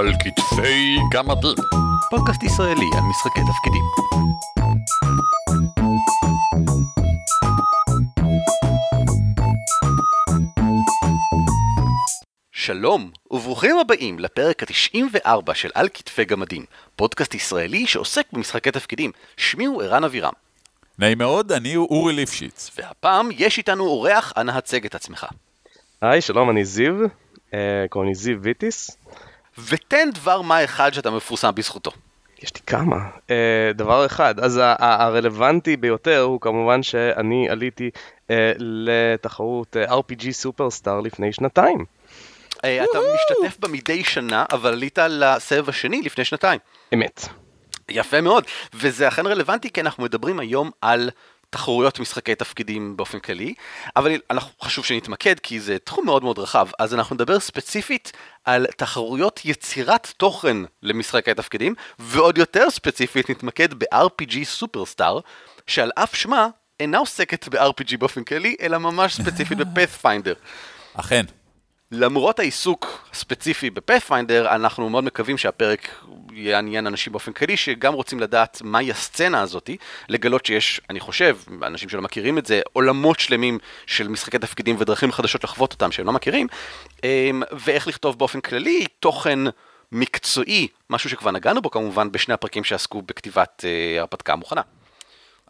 על כתפי גמדים. פודקאסט ישראלי על משחקי תפקידים. שלום, וברוכים הבאים לפרק ה-94 של על כתפי גמדים, פודקאסט ישראלי שעוסק במשחקי תפקידים. שמי הוא ערן אבירם. נעים מאוד, אני אורי ליפשיץ. והפעם יש איתנו אורח, אנא הצג את עצמך. היי, שלום, אני זיו, אה, קוראים לי זיו ויטיס. ותן דבר מה אחד שאתה מפורסם בזכותו. יש לי כמה. אה, דבר אחד, אז ה- ה- הרלוונטי ביותר הוא כמובן שאני עליתי אה, לתחרות אה, RPG סופרסטאר לפני שנתיים. אה, אתה משתתף בה מדי שנה, אבל עלית לסבב השני לפני שנתיים. אמת. יפה מאוד, וזה אכן רלוונטי כי אנחנו מדברים היום על תחרויות משחקי תפקידים באופן כללי, אבל אנחנו חשוב שנתמקד כי זה תחום מאוד מאוד רחב, אז אנחנו נדבר ספציפית על תחרויות יצירת תוכן למשחקי תפקידים, ועוד יותר ספציפית נתמקד ב-RPG סופרסטאר, שעל אף שמה אינה עוסקת ב-RPG באופן כללי, אלא ממש ספציפית בפאת'פיינדר. אכן. למרות העיסוק הספציפי בפאת'פיינדר, אנחנו מאוד מקווים שהפרק יעניין אנשים באופן כללי, שגם רוצים לדעת מהי הסצנה הזאתי, לגלות שיש, אני חושב, אנשים שלא מכירים את זה, עולמות שלמים של משחקי תפקידים ודרכים חדשות לחוות אותם שהם לא מכירים, אמ, ואיך לכתוב באופן כללי תוכן מקצועי, משהו שכבר נגענו בו כמובן בשני הפרקים שעסקו בכתיבת אה, הרפתקה המוכנה.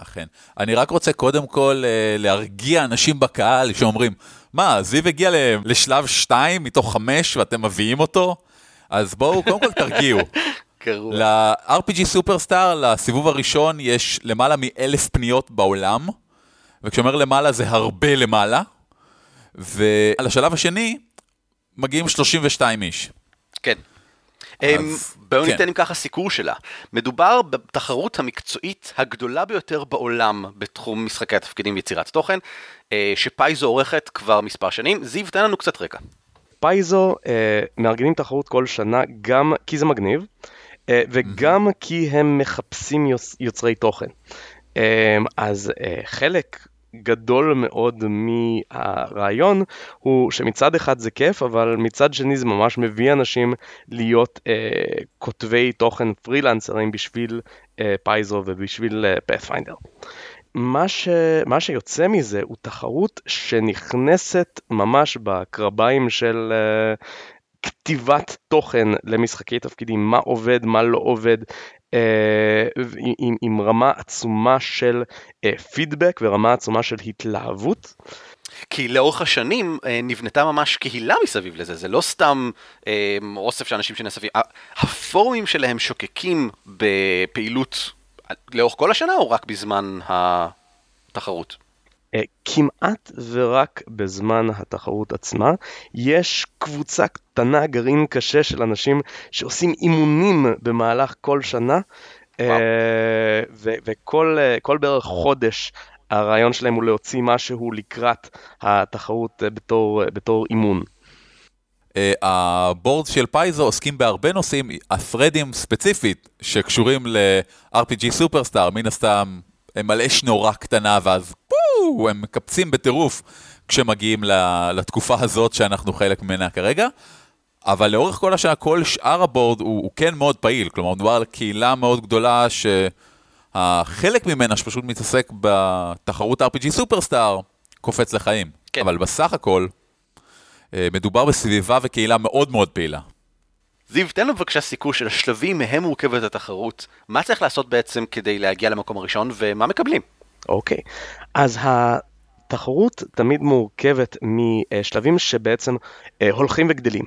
אכן. אני רק רוצה קודם כל אה, להרגיע אנשים בקהל שאומרים, מה, זיו הגיע לשלב 2 מתוך 5 ואתם מביאים אותו? אז בואו, קודם כל תרגיעו. גרוע. ל-RPG סופרסטאר, לסיבוב הראשון, יש למעלה מאלף פניות בעולם, וכשאומר למעלה זה הרבה למעלה, ולשלב השני מגיעים 32 איש. כן. אמ, בואו כן. ניתן אם ככה סיקור שלה. מדובר בתחרות המקצועית הגדולה ביותר בעולם בתחום משחקי התפקידים ויצירת תוכן, אה, שפייזו עורכת כבר מספר שנים. זיו, תן לנו קצת רקע. פייזו אה, מארגנים תחרות כל שנה גם כי זה מגניב, אה, וגם כי הם מחפשים יוצ- יוצרי תוכן. אה, אז אה, חלק גדול מאוד מהרעיון הוא שמצד אחד זה כיף, אבל מצד שני זה ממש מביא אנשים להיות אה, כותבי תוכן פרילנסרים בשביל אה, פייזו ובשביל אה, פאת'פיינדר. מה, ש... מה שיוצא מזה הוא תחרות שנכנסת ממש בקרביים של uh, כתיבת תוכן למשחקי תפקידים, מה עובד, מה לא עובד, עם, עם רמה עצומה של uh, פידבק ורמה עצומה של התלהבות. כי לאורך השנים אה, נבנתה ממש קהילה מסביב לזה, זה לא סתם אה, אוסף של אנשים ה- הפורומים שלהם שוקקים בפעילות לאורך כל השנה או רק בזמן התחרות? Uh, כמעט ורק בזמן התחרות עצמה יש קבוצה קטנה, גרעין קשה של אנשים שעושים אימונים במהלך כל שנה, ו- וכל כל בערך חודש הרעיון שלהם הוא להוציא משהו לקראת התחרות בתור, בתור אימון. אה, הבורד של פייזו עוסקים בהרבה נושאים, הפרדים ספציפית שקשורים ל-RPG סופרסטאר, מן הסתם הם על אש נורא קטנה ואז פו, הם מקפצים בטירוף כשמגיעים לתקופה הזאת שאנחנו חלק ממנה כרגע. אבל לאורך כל השנה, כל שאר הבורד הוא, הוא כן מאוד פעיל, כלומר מדובר על קהילה מאוד גדולה שהחלק ממנה שפשוט מתעסק בתחרות RPG סופרסטאר קופץ לחיים. כן. אבל בסך הכל, אה, מדובר בסביבה וקהילה מאוד מאוד פעילה. זיו, תן לנו בבקשה סיקור של השלבים מהם מורכבת התחרות, מה צריך לעשות בעצם כדי להגיע למקום הראשון ומה מקבלים? אוקיי, אז התחרות תמיד מורכבת משלבים שבעצם אה, הולכים וגדלים.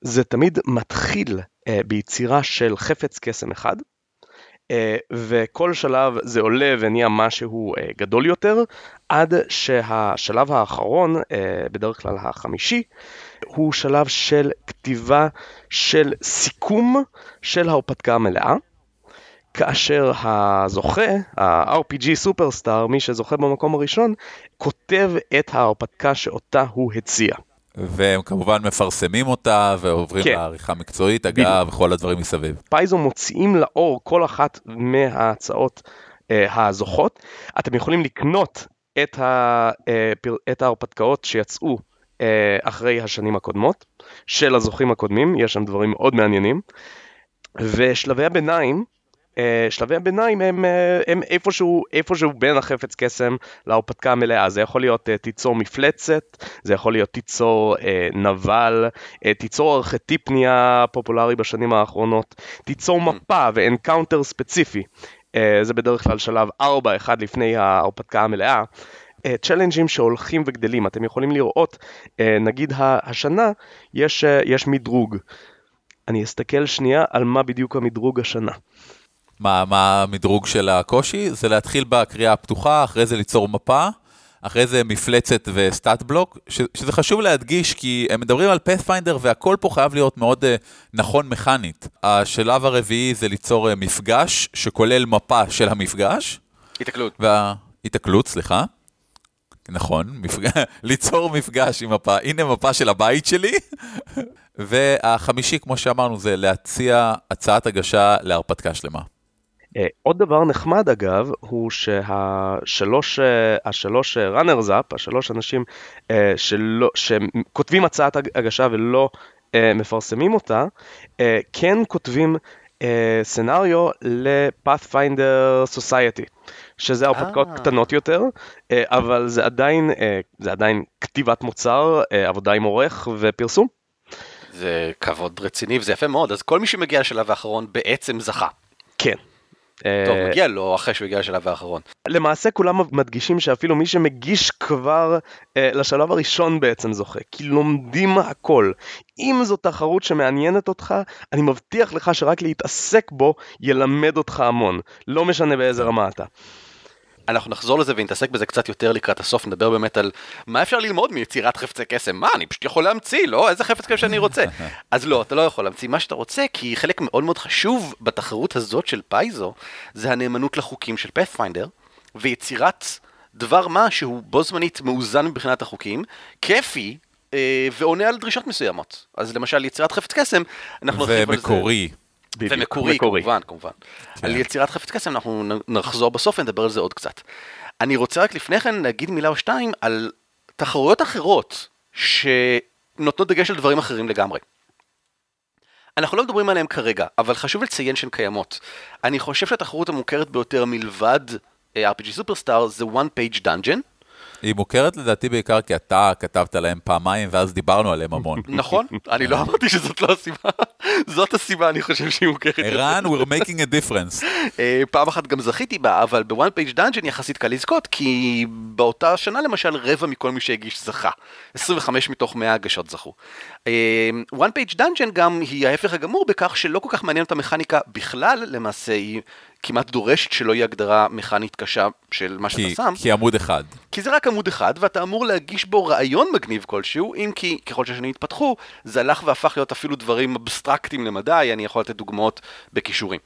זה תמיד מתחיל אה, ביצירה של חפץ קסם אחד, אה, וכל שלב זה עולה ונהיה משהו אה, גדול יותר, עד שהשלב האחרון, אה, בדרך כלל החמישי, הוא שלב של כתיבה של סיכום של ההרפתקה המלאה. כאשר הזוכה, ה-RPG סופרסטאר, מי שזוכה במקום הראשון, כותב את ההרפתקה שאותה הוא הציע. והם כמובן מפרסמים אותה ועוברים כן. לעריכה מקצועית, הגעה וכל הדברים מסביב. פייזו מוציאים לאור כל אחת מההצעות אה, הזוכות. אתם יכולים לקנות את, ה, אה, את ההרפתקאות שיצאו אחרי השנים הקודמות, של הזוכים הקודמים, יש שם דברים מאוד מעניינים. ושלבי הביניים, אה, שלבי הביניים הם, אה, הם איפשהו, איפשהו בין החפץ קסם להרפתקה המלאה. זה יכול להיות אה, תיצור מפלצת, זה יכול להיות תיצור אה, נבל, אה, תיצור ארכיטיפ נהיה פופולרי בשנים האחרונות, תיצור מפה ו encounter ספציפי. אה, זה בדרך כלל שלב 4, אחד לפני ההרפתקה המלאה. צ'לנג'ים שהולכים וגדלים, אתם יכולים לראות, אה, נגיד ה- השנה יש, אה, יש מדרוג. אני אסתכל שנייה על מה בדיוק המדרוג השנה. מה, מה המדרוג של הקושי? זה להתחיל בקריאה הפתוחה, אחרי זה ליצור מפה, אחרי זה מפלצת וסטאט בלוק, ש, שזה חשוב להדגיש כי הם מדברים על פאת'פיינדר והכל פה חייב להיות מאוד uh, נכון מכנית. השלב הרביעי זה ליצור uh, מפגש שכולל מפה של המפגש. התקלות. והתקלות, סליחה. נכון, מפג... ליצור מפגש עם מפה, הנה מפה של הבית שלי. והחמישי, כמו שאמרנו, זה להציע הצעת הגשה להרפתקה שלמה. Uh, עוד דבר נחמד אגב, הוא שהשלוש, uh, השלוש ראנרס אפ, השלוש אנשים שלא, שכותבים הצעת הגשה ולא מפרסמים אותה, כן כותבים uh, סצנריו ל-Pathfinder Society, שזה הרפתקאות אה. קטנות יותר, uh, אבל זה עדיין, uh, זה עדיין כתיבת מוצר, uh, עבודה עם עורך ופרסום. זה כבוד רציני וזה יפה מאוד, אז כל מי שמגיע לשלב האחרון בעצם זכה. כן. טוב, אה, מגיע לו אחרי שהוא הגיע לשלב האחרון. למעשה כולם מדגישים שאפילו מי שמגיש כבר אה, לשלב הראשון בעצם זוכה, כי לומדים הכל. אם זו תחרות שמעניינת אותך, אני מבטיח לך שרק להתעסק בו ילמד אותך המון, לא משנה באיזה רמה אתה. אנחנו נחזור לזה ונתעסק בזה קצת יותר לקראת הסוף, נדבר באמת על מה אפשר ללמוד מיצירת חפצי קסם. מה, אני פשוט יכול להמציא, לא? איזה חפץ קסם שאני רוצה. אז לא, אתה לא יכול להמציא מה שאתה רוצה, כי חלק מאוד מאוד חשוב בתחרות הזאת של פייזו, זה הנאמנות לחוקים של פאת'פיינדר, ויצירת דבר מה שהוא בו זמנית מאוזן מבחינת החוקים, כיפי, אה, ועונה על דרישות מסוימות. אז למשל, יצירת חפץ קסם, אנחנו נרחיב על זה. ומקורי. ומקורי, מקורי. כמובן, כמובן. כן. על יצירת חפץ קסם אנחנו נחזור בסוף ונדבר על זה עוד קצת. אני רוצה רק לפני כן להגיד מילה או שתיים על תחרויות אחרות שנותנות דגש על דברים אחרים לגמרי. אנחנו לא מדברים עליהם כרגע, אבל חשוב לציין שהן קיימות. אני חושב שהתחרות המוכרת ביותר מלבד אה, RPG סופרסטאר זה one page dungeon. היא מוכרת לדעתי בעיקר כי אתה כתבת להם פעמיים ואז דיברנו עליהם המון. נכון? אני לא אמרתי שזאת לא הסיבה. זאת הסיבה, אני חושב שהיא מוכרת. ערן, we're making a difference. אה, פעם אחת גם זכיתי בה, אבל ב One Page Dungeon יחסית קל לזכות, כי באותה שנה למשל רבע מכל מי שהגיש זכה. 25 מתוך 100 הגשות זכו. One Page Dungeon גם היא ההפך הגמור בכך שלא כל כך מעניין את המכניקה בכלל, למעשה היא כמעט דורשת שלא יהיה הגדרה מכנית קשה של מה שאתה כי, שם. כי עמוד אחד. כי זה רק עמוד אחד, ואתה אמור להגיש בו רעיון מגניב כלשהו, אם כי ככל שהשנים התפתחו, זה הלך והפך להיות אפילו דברים אבסטרקטיים למדי, אני יכול לתת דוגמאות בכישורים.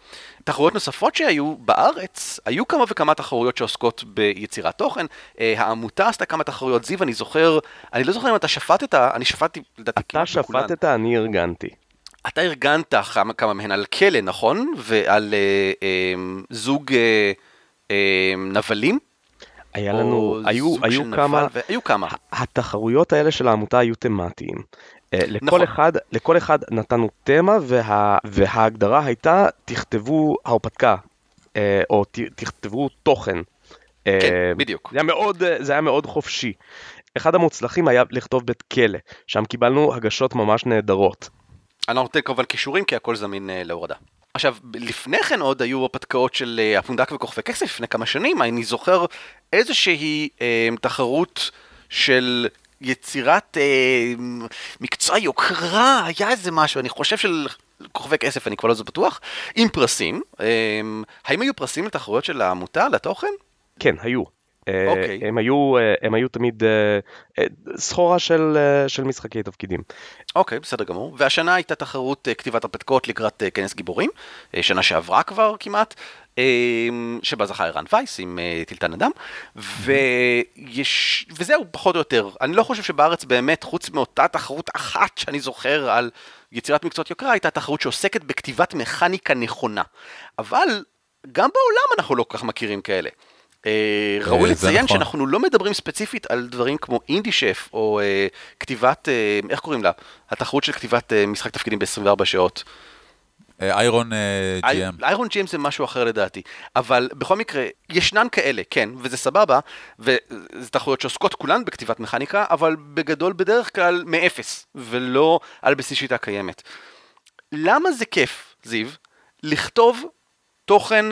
תחרויות נוספות שהיו בארץ, היו כמה וכמה תחרויות שעוסקות ביצירת תוכן. אה, העמותה עשתה כמה תחרויות, זיו, אני זוכר, אני לא זוכר אם אתה שפטת, אני שפטתי לדעתי אתה כמעט בכולן. שפטת, אני ארגנתי. אתה ארגנת כמה, כמה מהן על כלא, נכון? ועל אה, אה, זוג אה, אה, נבלים? היה לנו, היו, היו כמה, נבל, והיו כמה. התחרויות האלה של העמותה היו תמטיים. אה, לכל, נכון. אחד, לכל אחד נתנו תמה וה, וההגדרה הייתה תכתבו הרפתקה אה, או ת, תכתבו תוכן. אה, כן, בדיוק. זה היה, מאוד, זה היה מאוד חופשי. אחד המוצלחים היה לכתוב בית כלא, שם קיבלנו הגשות ממש נהדרות. אני לא נותן כמובן כישורים כי הכל זמין אה, להורדה. עכשיו, לפני כן עוד היו הרפתקאות של אה, הפונדק וכוכבי כסף לפני כמה שנים, אני זוכר איזושהי אה, תחרות של יצירת אה, מקצוע יוקרה, היה איזה משהו, אני חושב של כוכבי כסף, אני כבר לא בטוח, עם פרסים. אה, האם היו פרסים לתחרויות של העמותה, לתוכן? כן, היו. אה, אוקיי. הם היו, אה, הם היו תמיד אה, אה, סחורה של, אה, של משחקי תפקידים. אוקיי, בסדר גמור. והשנה הייתה תחרות אה, כתיבת הרפתקאות לקראת אה, כנס גיבורים, אה, שנה שעברה כבר כמעט, אה, שבה זכה ערן וייס עם אה, טילטן אדם, ויש... וזהו, פחות או יותר. אני לא חושב שבארץ באמת, חוץ מאותה תחרות אחת שאני זוכר על יצירת מקצועות יוקרה, הייתה תחרות שעוסקת בכתיבת מכניקה נכונה. אבל גם בעולם אנחנו לא כל כך מכירים כאלה. אה, ראוי אה, זה לציין נכון. שאנחנו לא מדברים ספציפית על דברים כמו אינדי שף, או אה, כתיבת, אה, איך קוראים לה? התחרות של כתיבת אה, משחק תפקידים ב-24 שעות. איירון GM. איירון ג'יימס זה משהו אחר לדעתי, אבל בכל מקרה, ישנן כאלה, כן, וזה סבבה, וזה תחרויות שעוסקות כולן בכתיבת מכניקה, אבל בגדול בדרך כלל מאפס, ולא על בסיס שיטה קיימת. למה זה כיף, זיו, לכתוב תוכן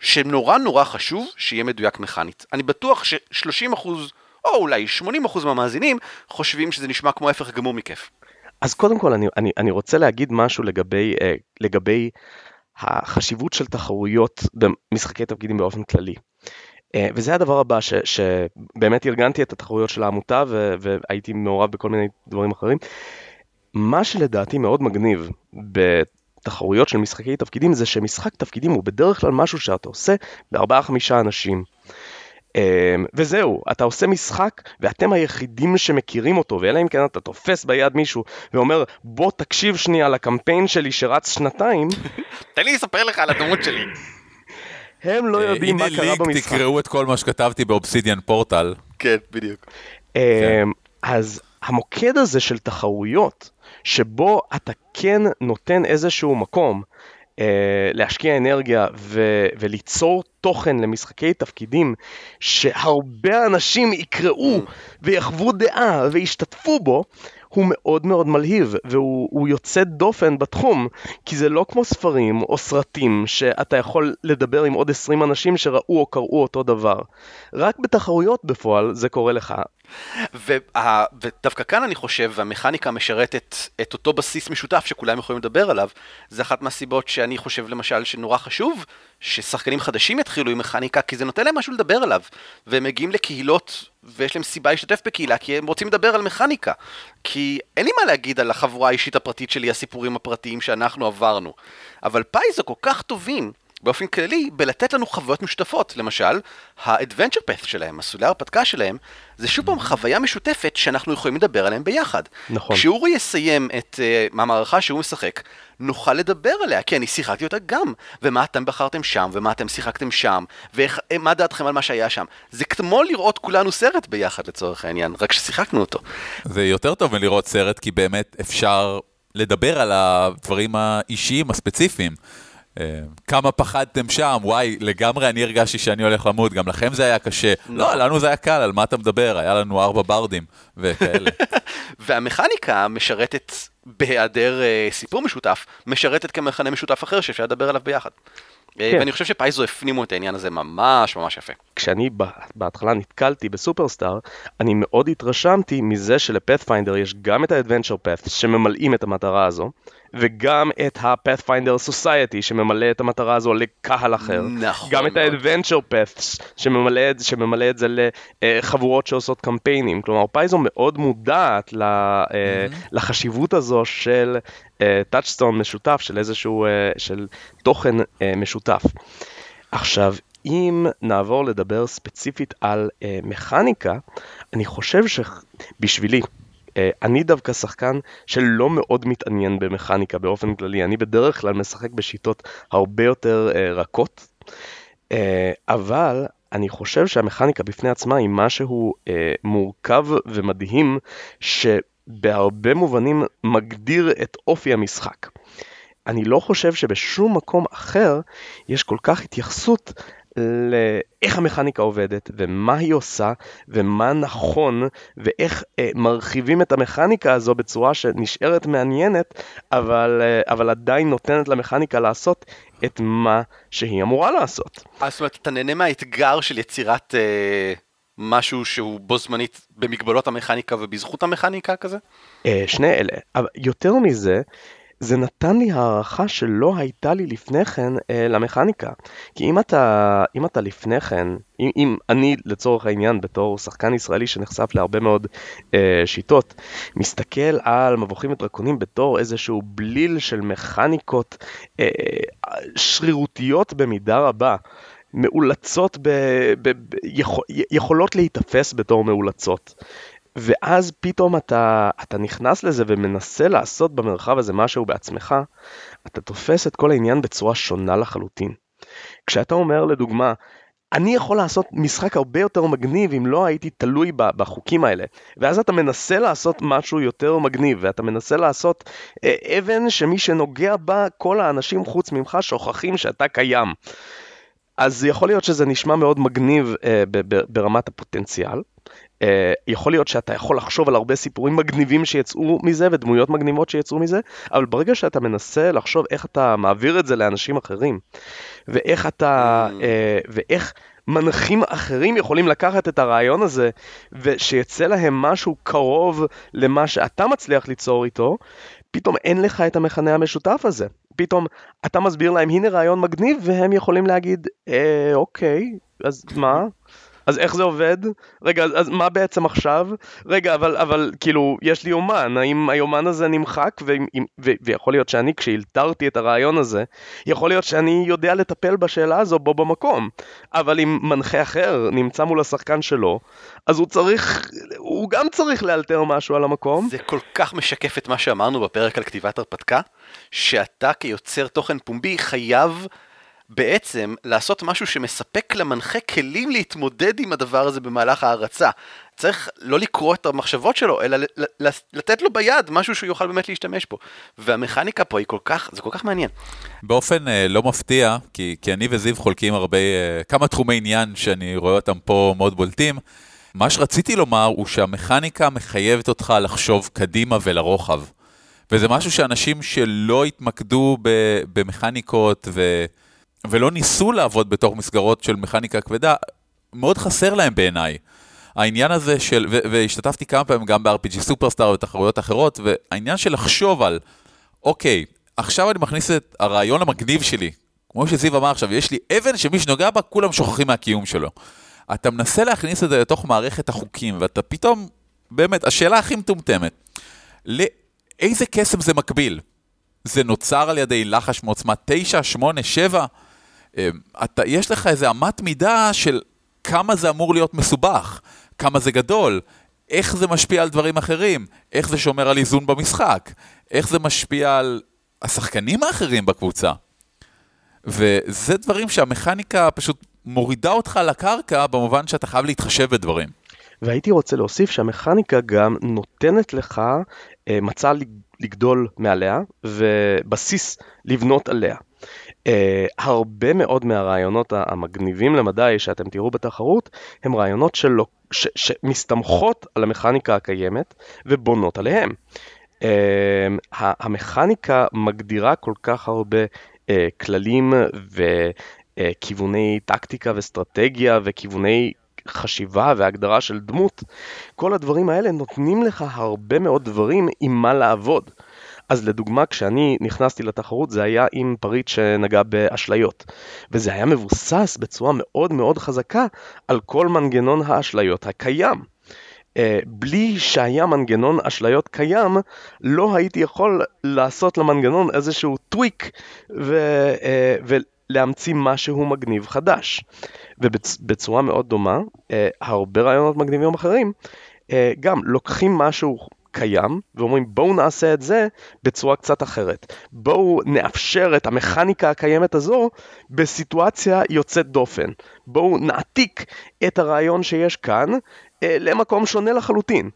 שנורא נורא חשוב שיהיה מדויק מכנית? אני בטוח ש-30% או אולי 80% מהמאזינים חושבים שזה נשמע כמו ההפך גמור מכיף. אז קודם כל אני, אני, אני רוצה להגיד משהו לגבי, אה, לגבי החשיבות של תחרויות במשחקי תפקידים באופן כללי. אה, וזה הדבר הבא, ש, שבאמת ארגנתי את התחרויות של העמותה ו, והייתי מעורב בכל מיני דברים אחרים. מה שלדעתי מאוד מגניב בתחרויות של משחקי תפקידים זה שמשחק תפקידים הוא בדרך כלל משהו שאתה עושה בארבעה חמישה אנשים. אמ, וזהו, אתה עושה משחק ואתם היחידים שמכירים אותו, ואלא אם כן אתה תופס ביד מישהו ואומר בוא תקשיב שנייה לקמפיין שלי שרץ שנתיים, תן לי לספר לך על הדמות שלי. הם לא יודעים מה הנה קרה במשחק. תקראו את כל מה שכתבתי באובסידיאן פורטל. כן, בדיוק. אז המוקד הזה של תחרויות, שבו אתה כן נותן איזשהו מקום אה, להשקיע אנרגיה ו- וליצור תוכן למשחקי תפקידים שהרבה אנשים יקראו ויחוו דעה וישתתפו בו, הוא מאוד מאוד מלהיב והוא הוא יוצא דופן בתחום כי זה לא כמו ספרים או סרטים שאתה יכול לדבר עם עוד 20 אנשים שראו או קראו אותו דבר. רק בתחרויות בפועל זה קורה לך. וה, ודווקא כאן אני חושב, והמכניקה משרתת את אותו בסיס משותף שכולם יכולים לדבר עליו, זה אחת מהסיבות שאני חושב למשל שנורא חשוב ששחקנים חדשים יתחילו עם מכניקה, כי זה נותן להם משהו לדבר עליו, והם מגיעים לקהילות ויש להם סיבה להשתתף בקהילה, כי הם רוצים לדבר על מכניקה. כי אין לי מה להגיד על החבורה האישית הפרטית שלי, הסיפורים הפרטיים שאנחנו עברנו. אבל פייזו כל כך טובים, באופן כללי, בלתת לנו חוויות משותפות. למשל, ה-adventure path שלהם, מסלולי ההרפתקה שלהם, זה שוב פעם חוויה משותפת שאנחנו יכולים לדבר עליהם ביחד. נכון. כשאורי יסיים את uh, המערכה שהוא משחק, נוכל לדבר עליה, כי אני שיחקתי אותה גם, ומה אתם בחרתם שם, ומה אתם שיחקתם שם, ומה דעתכם על מה שהיה שם. זה כמו לראות כולנו סרט ביחד לצורך העניין, רק ששיחקנו אותו. זה יותר טוב מלראות סרט, כי באמת אפשר לדבר על הדברים האישיים הספציפיים. כמה פחדתם שם, וואי, לגמרי אני הרגשתי שאני הולך למות, גם לכם זה היה קשה. לא, לנו זה היה קל, על מה אתה מדבר? היה לנו ארבע ברדים וכאלה. והמכניקה משרתת, בהיעדר אה, סיפור משותף, משרתת כמכנה משותף אחר שאפשר לדבר עליו ביחד. אה, כן. ואני חושב שפייזו הפנימו את העניין הזה ממש ממש יפה. כשאני בהתחלה נתקלתי בסופרסטאר, אני מאוד התרשמתי מזה שלפאת'פיינדר יש גם את ה-adventure path שממלאים את המטרה הזו, וגם את ה-Pathfinder Society שממלא את המטרה הזו לקהל אחר. נכון גם את. ה-adventure path שממלא, שממלא את זה לחבורות שעושות קמפיינים. כלומר, פייזו מאוד מודעת ל- אה, לחשיבות הזו של טאצ'סטון משותף, של איזשהו, אה, של תוכן אה, משותף. עכשיו, אם נעבור לדבר ספציפית על אה, מכניקה, אני חושב שבשבילי, אה, אני דווקא שחקן שלא מאוד מתעניין במכניקה באופן כללי, אני בדרך כלל משחק בשיטות הרבה יותר אה, רכות, אה, אבל אני חושב שהמכניקה בפני עצמה היא משהו אה, מורכב ומדהים, שבהרבה מובנים מגדיר את אופי המשחק. אני לא חושב שבשום מקום אחר יש כל כך התייחסות לאיך המכניקה עובדת ומה היא עושה ומה נכון ואיך אה, מרחיבים את המכניקה הזו בצורה שנשארת מעניינת אבל, אה, אבל עדיין נותנת למכניקה לעשות את מה שהיא אמורה לעשות. אז זאת אומרת, אתה נהנה מהאתגר של יצירת אה, משהו שהוא בו זמנית במגבלות המכניקה ובזכות המכניקה כזה? אה, שני אלה, אבל יותר מזה, זה נתן לי הערכה שלא הייתה לי לפני כן אה, למכניקה. כי אם אתה, אם אתה לפני כן, אם, אם אני לצורך העניין בתור שחקן ישראלי שנחשף להרבה מאוד אה, שיטות, מסתכל על מבוכים ודרקונים בתור איזשהו בליל של מכניקות אה, שרירותיות במידה רבה. מאולצות, ב, ב, ב, יכול, יכולות להיתפס בתור מאולצות. ואז פתאום אתה, אתה נכנס לזה ומנסה לעשות במרחב הזה משהו בעצמך, אתה תופס את כל העניין בצורה שונה לחלוטין. כשאתה אומר לדוגמה, אני יכול לעשות משחק הרבה יותר מגניב אם לא הייתי תלוי בחוקים האלה. ואז אתה מנסה לעשות משהו יותר מגניב, ואתה מנסה לעשות אה, אבן שמי שנוגע בה, כל האנשים חוץ ממך שוכחים שאתה קיים. אז יכול להיות שזה נשמע מאוד מגניב אה, ברמת הפוטנציאל. אה, יכול להיות שאתה יכול לחשוב על הרבה סיפורים מגניבים שיצאו מזה ודמויות מגניבות שיצאו מזה, אבל ברגע שאתה מנסה לחשוב איך אתה מעביר את זה לאנשים אחרים, ואיך אתה, mm. אה, ואיך מנחים אחרים יכולים לקחת את הרעיון הזה, ושיצא להם משהו קרוב למה שאתה מצליח ליצור איתו, פתאום אין לך את המכנה המשותף הזה. פתאום אתה מסביר להם הנה רעיון מגניב והם יכולים להגיד אה, אוקיי אז מה אז איך זה עובד? רגע, אז, מה בעצם עכשיו? רגע, אבל, אבל כאילו, יש לי יומן, האם היומן הזה נמחק? ו, ו, ויכול להיות שאני, כשהלתרתי את הרעיון הזה, יכול להיות שאני יודע לטפל בשאלה הזו בו במקום. אבל אם מנחה אחר נמצא מול השחקן שלו, אז הוא צריך, הוא גם צריך לאלתר משהו על המקום. זה כל כך משקף את מה שאמרנו בפרק על כתיבת הרפתקה, שאתה כיוצר תוכן פומבי חייב... בעצם לעשות משהו שמספק למנחה כלים להתמודד עם הדבר הזה במהלך ההרצה. צריך לא לקרוא את המחשבות שלו, אלא לתת לו ביד משהו שהוא יוכל באמת להשתמש בו. והמכניקה פה היא כל כך, זה כל כך מעניין. באופן אה, לא מפתיע, כי, כי אני וזיו חולקים הרבה, אה, כמה תחומי עניין שאני רואה אותם פה מאוד בולטים. מה שרציתי לומר הוא שהמכניקה מחייבת אותך לחשוב קדימה ולרוחב. וזה משהו שאנשים שלא התמקדו במכניקות ו... ולא ניסו לעבוד בתוך מסגרות של מכניקה כבדה, מאוד חסר להם בעיניי. העניין הזה של, ו- והשתתפתי כמה פעמים גם ב-RPG סופרסטאר ותחרויות אחרות, והעניין של לחשוב על, אוקיי, עכשיו אני מכניס את הרעיון המגניב שלי, כמו שזיו אמר עכשיו, יש לי אבן שמי שנוגע בה, כולם שוכחים מהקיום שלו. אתה מנסה להכניס את זה לתוך מערכת החוקים, ואתה פתאום, באמת, השאלה הכי מטומטמת, לאיזה קסם זה מקביל? זה נוצר על ידי לחש מעוצמה 9, 8, 7? אמ, אתה, יש לך איזה אמת מידה של כמה זה אמור להיות מסובך, כמה זה גדול, איך זה משפיע על דברים אחרים, איך זה שומר על איזון במשחק, איך זה משפיע על השחקנים האחרים בקבוצה. וזה דברים שהמכניקה פשוט מורידה אותך לקרקע במובן שאתה חייב להתחשב בדברים. והייתי רוצה להוסיף שהמכניקה גם נותנת לך אה, מצע לגדול מעליה ובסיס לבנות עליה. Uh, הרבה מאוד מהרעיונות המגניבים למדי שאתם תראו בתחרות הם רעיונות שלא, ש, שמסתמכות על המכניקה הקיימת ובונות עליהם. Uh, המכניקה מגדירה כל כך הרבה uh, כללים וכיווני טקטיקה ואסטרטגיה וכיווני חשיבה והגדרה של דמות. כל הדברים האלה נותנים לך הרבה מאוד דברים עם מה לעבוד. אז לדוגמה, כשאני נכנסתי לתחרות זה היה עם פריט שנגע באשליות. וזה היה מבוסס בצורה מאוד מאוד חזקה על כל מנגנון האשליות הקיים. Uh, בלי שהיה מנגנון אשליות קיים, לא הייתי יכול לעשות למנגנון איזשהו טוויק ו, uh, ולהמציא משהו מגניב חדש. ובצורה מאוד דומה, uh, הרבה רעיונות מגניבים אחרים, גם לוקחים משהו קיים, ואומרים בואו נעשה את זה בצורה קצת אחרת. בואו נאפשר את המכניקה הקיימת הזו בסיטואציה יוצאת דופן. בואו נעתיק את הרעיון שיש כאן אה, למקום שונה לחלוטין.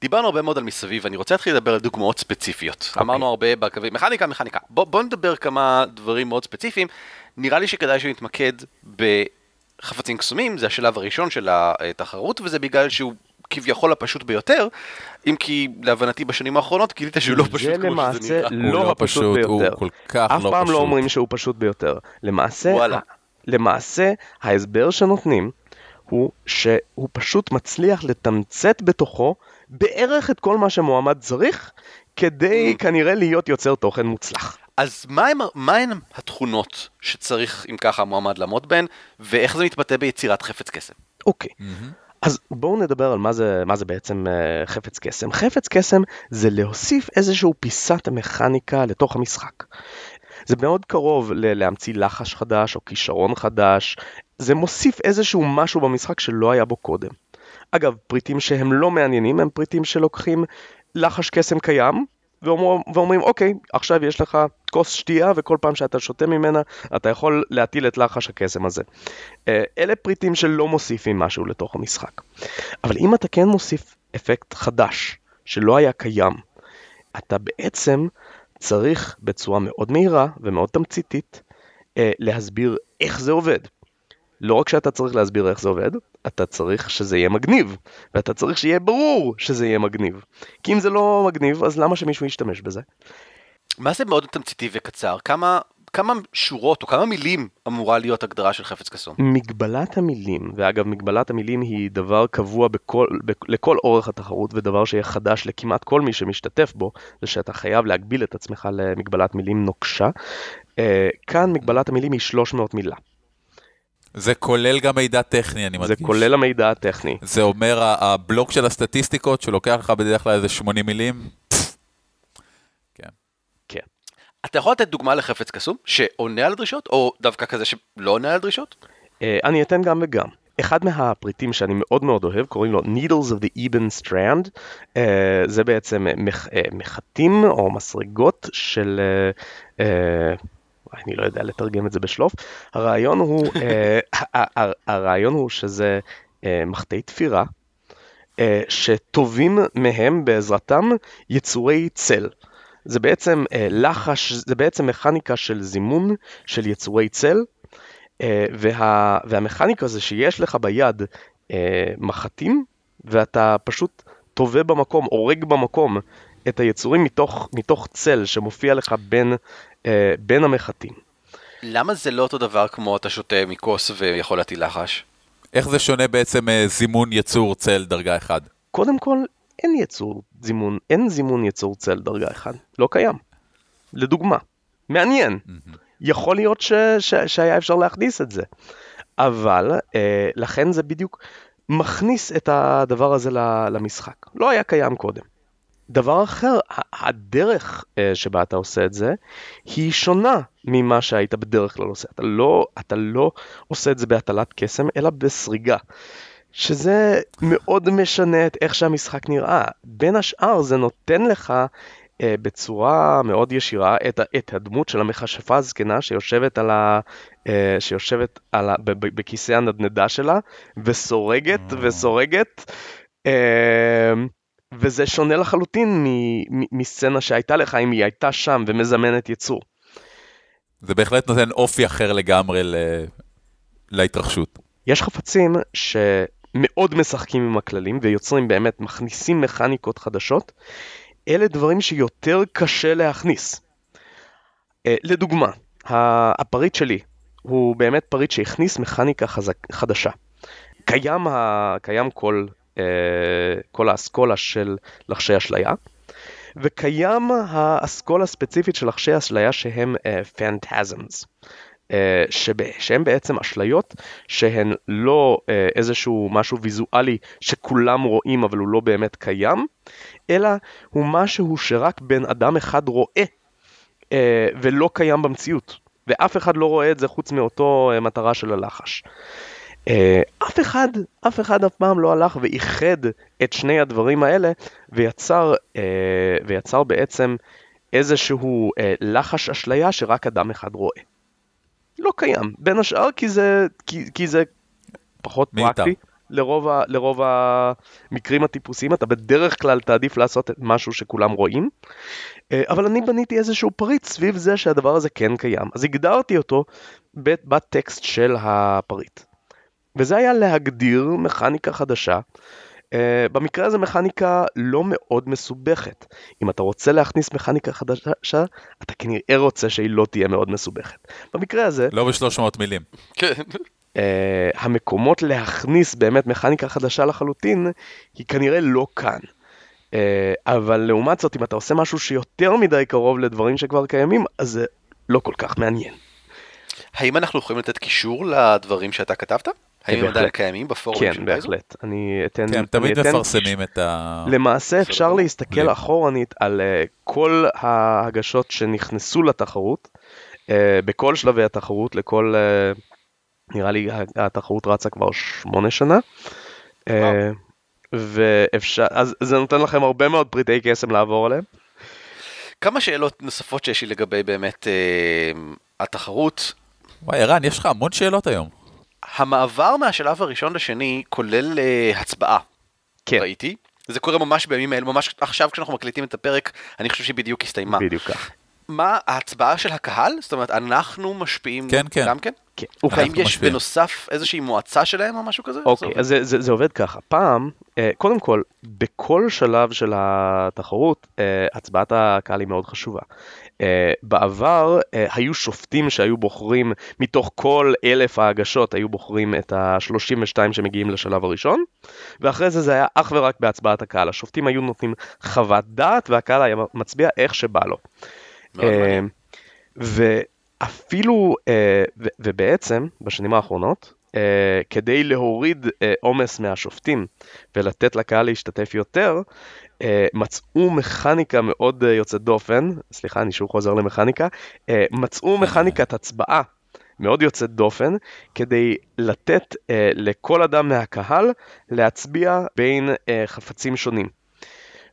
דיברנו הרבה מאוד על מסביב, אני רוצה להתחיל לדבר על דוגמאות ספציפיות. Okay. אוקיי. אמרנו הרבה בקווים, מכניקה, מכניקה. בוא, בוא נדבר כמה דברים מאוד ספציפיים. נראה לי שכדאי שנתמקד בחפצים קסומים, זה השלב הראשון של התחרות, וזה בגלל שהוא כביכול הפשוט ביותר, אם כי להבנתי בשנים האחרונות גילית שהוא לא פשוט כמו שזה נראה. זה למעשה לא הפשוט ביותר. הוא כל כך לא פשוט. אף פעם לא אומרים שהוא פשוט ביותר. למעשה, למעשה ההסבר שנותנים הוא שהוא פשוט מצליח לתמצת בתוכו בערך את כל מה שמועמד צריך, כדי mm. כנראה להיות יוצר תוכן מוצלח. אז מה הן התכונות שצריך, אם ככה, המועמד לעמוד בהן, ואיך זה מתבטא ביצירת חפץ קסם? אוקיי. Okay. Mm-hmm. אז בואו נדבר על מה זה, מה זה בעצם uh, חפץ קסם. חפץ קסם זה להוסיף איזשהו פיסת מכניקה לתוך המשחק. זה מאוד קרוב ל- להמציא לחש חדש או כישרון חדש, זה מוסיף איזשהו משהו במשחק שלא היה בו קודם. אגב, פריטים שהם לא מעניינים הם פריטים שלוקחים לחש קסם קיים ואומר, ואומרים אוקיי, עכשיו יש לך כוס שתייה, וכל פעם שאתה שותה ממנה, אתה יכול להטיל את לחש הקסם הזה. אה, אלה פריטים שלא מוסיפים משהו לתוך המשחק. אבל אם אתה כן מוסיף אפקט חדש, שלא היה קיים, אתה בעצם צריך בצורה מאוד מהירה ומאוד תמציתית אה, להסביר איך זה עובד. לא רק שאתה צריך להסביר איך זה עובד, אתה צריך שזה יהיה מגניב, ואתה צריך שיהיה ברור שזה יהיה מגניב. כי אם זה לא מגניב, אז למה שמישהו ישתמש בזה? מה זה מאוד תמציתי וקצר? כמה, כמה שורות או כמה מילים אמורה להיות הגדרה של חפץ קסום? מגבלת המילים, ואגב מגבלת המילים היא דבר קבוע בכל, ב, לכל אורך התחרות ודבר שיהיה חדש לכמעט כל מי שמשתתף בו, זה שאתה חייב להגביל את עצמך למגבלת מילים נוקשה. אה, כאן מגבלת המילים היא 300 מילה. זה כולל גם מידע טכני, אני מדגיש. זה כולל המידע הטכני. זה אומר הבלוק של הסטטיסטיקות, שלוקח לך בדרך כלל איזה 80 מילים. כן. כן. אתה יכול לתת דוגמה לחפץ קסום שעונה על הדרישות, או דווקא כזה שלא עונה על הדרישות? אה, אני אתן גם וגם. אחד מהפריטים שאני מאוד מאוד אוהב, קוראים לו Needles of the Eben Strand, אה, זה בעצם אה, מחטים או מסרגות של, אני לא יודע לתרגם את זה בשלוף, הרעיון הוא, אה, הרעיון הוא שזה אה, מחטי תפירה, אה, שטובים מהם בעזרתם יצורי צל. זה בעצם לחש, זה בעצם מכניקה של זימון של יצורי צל, וה, והמכניקה זה שיש לך ביד מחטים, ואתה פשוט טובה במקום, הורג במקום את היצורים מתוך, מתוך צל שמופיע לך בין, אה, בין המחטים. למה זה לא אותו דבר כמו אתה שותה מכוס ויכול להטיל לחש? איך זה שונה בעצם אה, זימון יצור צל דרגה 1? קודם כל, אין יצור זימון, אין זימון יצור צל דרגה 1, לא קיים. לדוגמה, מעניין, יכול להיות ש, ש, שהיה אפשר להכניס את זה, אבל אה, לכן זה בדיוק מכניס את הדבר הזה למשחק, לא היה קיים קודם. דבר אחר, הדרך אה, שבה אתה עושה את זה, היא שונה ממה שהיית בדרך כלל עושה. אתה לא, אתה לא עושה את זה בהטלת קסם, אלא בסריגה. שזה מאוד משנה את איך שהמשחק נראה. בין השאר זה נותן לך אה, בצורה מאוד ישירה את, את הדמות של המכשפה הזקנה שיושבת, על ה, אה, שיושבת על ה, בכיסא הנדנדה שלה וסורגת וסורגת. אה, וזה שונה לחלוטין מ- מ- מסצנה שהייתה לך אם היא הייתה שם ומזמנת יצור. זה בהחלט נותן אופי אחר לגמרי ל... להתרחשות. יש חפצים שמאוד משחקים עם הכללים ויוצרים באמת, מכניסים מכניקות חדשות. אלה דברים שיותר קשה להכניס. אה, לדוגמה, הפריט שלי הוא באמת פריט שהכניס מכניקה חזק, חדשה. קיים, ה, קיים כל, כל האסכולה של לחשי אשליה, וקיים האסכולה הספציפית של לחשי אשליה שהם פנטזמס. אה, שב- שהם בעצם אשליות שהן לא אה, איזשהו משהו ויזואלי שכולם רואים אבל הוא לא באמת קיים, אלא הוא משהו שרק בן אדם אחד רואה אה, ולא קיים במציאות. ואף אחד לא רואה את זה חוץ מאותו אה, מטרה של הלחש. אה, אף אחד, אף אחד אף פעם לא הלך ואיחד את שני הדברים האלה ויצר, אה, ויצר בעצם איזשהו אה, לחש אשליה שרק אדם אחד רואה. לא קיים, בין השאר כי זה, כי, כי זה פחות מיותר. פרקטי. לרוב, ה, לרוב המקרים הטיפוסיים אתה בדרך כלל תעדיף לעשות את משהו שכולם רואים. אה, אבל אני בניתי איזשהו פריט סביב זה שהדבר הזה כן קיים. אז הגדרתי אותו ב- בטקסט של הפריט. וזה היה להגדיר מכניקה חדשה. Uh, במקרה הזה מכניקה לא מאוד מסובכת. אם אתה רוצה להכניס מכניקה חדשה, אתה כנראה רוצה שהיא לא תהיה מאוד מסובכת. במקרה הזה, לא ב-300 מילים. כן. uh, המקומות להכניס באמת מכניקה חדשה לחלוטין, היא כנראה לא כאן. Uh, אבל לעומת זאת, אם אתה עושה משהו שיותר מדי קרוב לדברים שכבר קיימים, אז זה לא כל כך מעניין. האם אנחנו יכולים לתת קישור לדברים שאתה כתבת? האם הם בהחלט. עדיין קיימים בפורומים כן, של פייזו? בהחלט. אני אתן... כן, תמיד אתן- מפרסמים את ה... למעשה אפשר. להסתכל. אחורנית על אה, כל ההגשות שנכנסו לתחרות, אה, בכל שלבי התחרות, לכל, אה, נראה לי התחרות רצה כבר שמונה שנה. ואפשר, אז זה נותן לכם הרבה מאוד פריטי קסם לעבור עליהם. כמה שאלות נוספות שיש לי לגבי באמת אה, התחרות. וואי, ערן, יש לך המון שאלות היום. המעבר מהשלב הראשון לשני כולל אה, הצבעה. כן. ראיתי. זה קורה ממש בימים האלה, ממש עכשיו כשאנחנו מקליטים את הפרק, אני חושב שהיא בדיוק הסתיימה. בדיוק כך. מה, ההצבעה של הקהל? זאת אומרת, אנחנו משפיעים כן, כן. גם כן? כן. האם יש משפיעים. בנוסף איזושהי מועצה שלהם או משהו כזה? אוקיי, זה אז זה, זה, זה עובד ככה. פעם, אה, קודם כל, בכל שלב של התחרות, אה, הצבעת הקהל היא מאוד חשובה. אה, בעבר אה, היו שופטים שהיו בוחרים, מתוך כל אלף ההגשות, היו בוחרים את ה-32 שמגיעים לשלב הראשון, ואחרי זה זה היה אך ורק בהצבעת הקהל. השופטים היו נותנים חוות דעת, והקהל היה מצביע איך שבא לו. אה, ואפילו, ובעצם, בשנים האחרונות, אה, כדי להוריד אה, עומס מהשופטים ולתת לקהל להשתתף יותר, אה, מצאו מכניקה מאוד אה, יוצאת דופן, סליחה, אני שוב חוזר למכניקה, אה, מצאו מכניקת הצבעה מאוד יוצאת דופן, כדי לתת אה, לכל אדם מהקהל להצביע בין אה, חפצים שונים.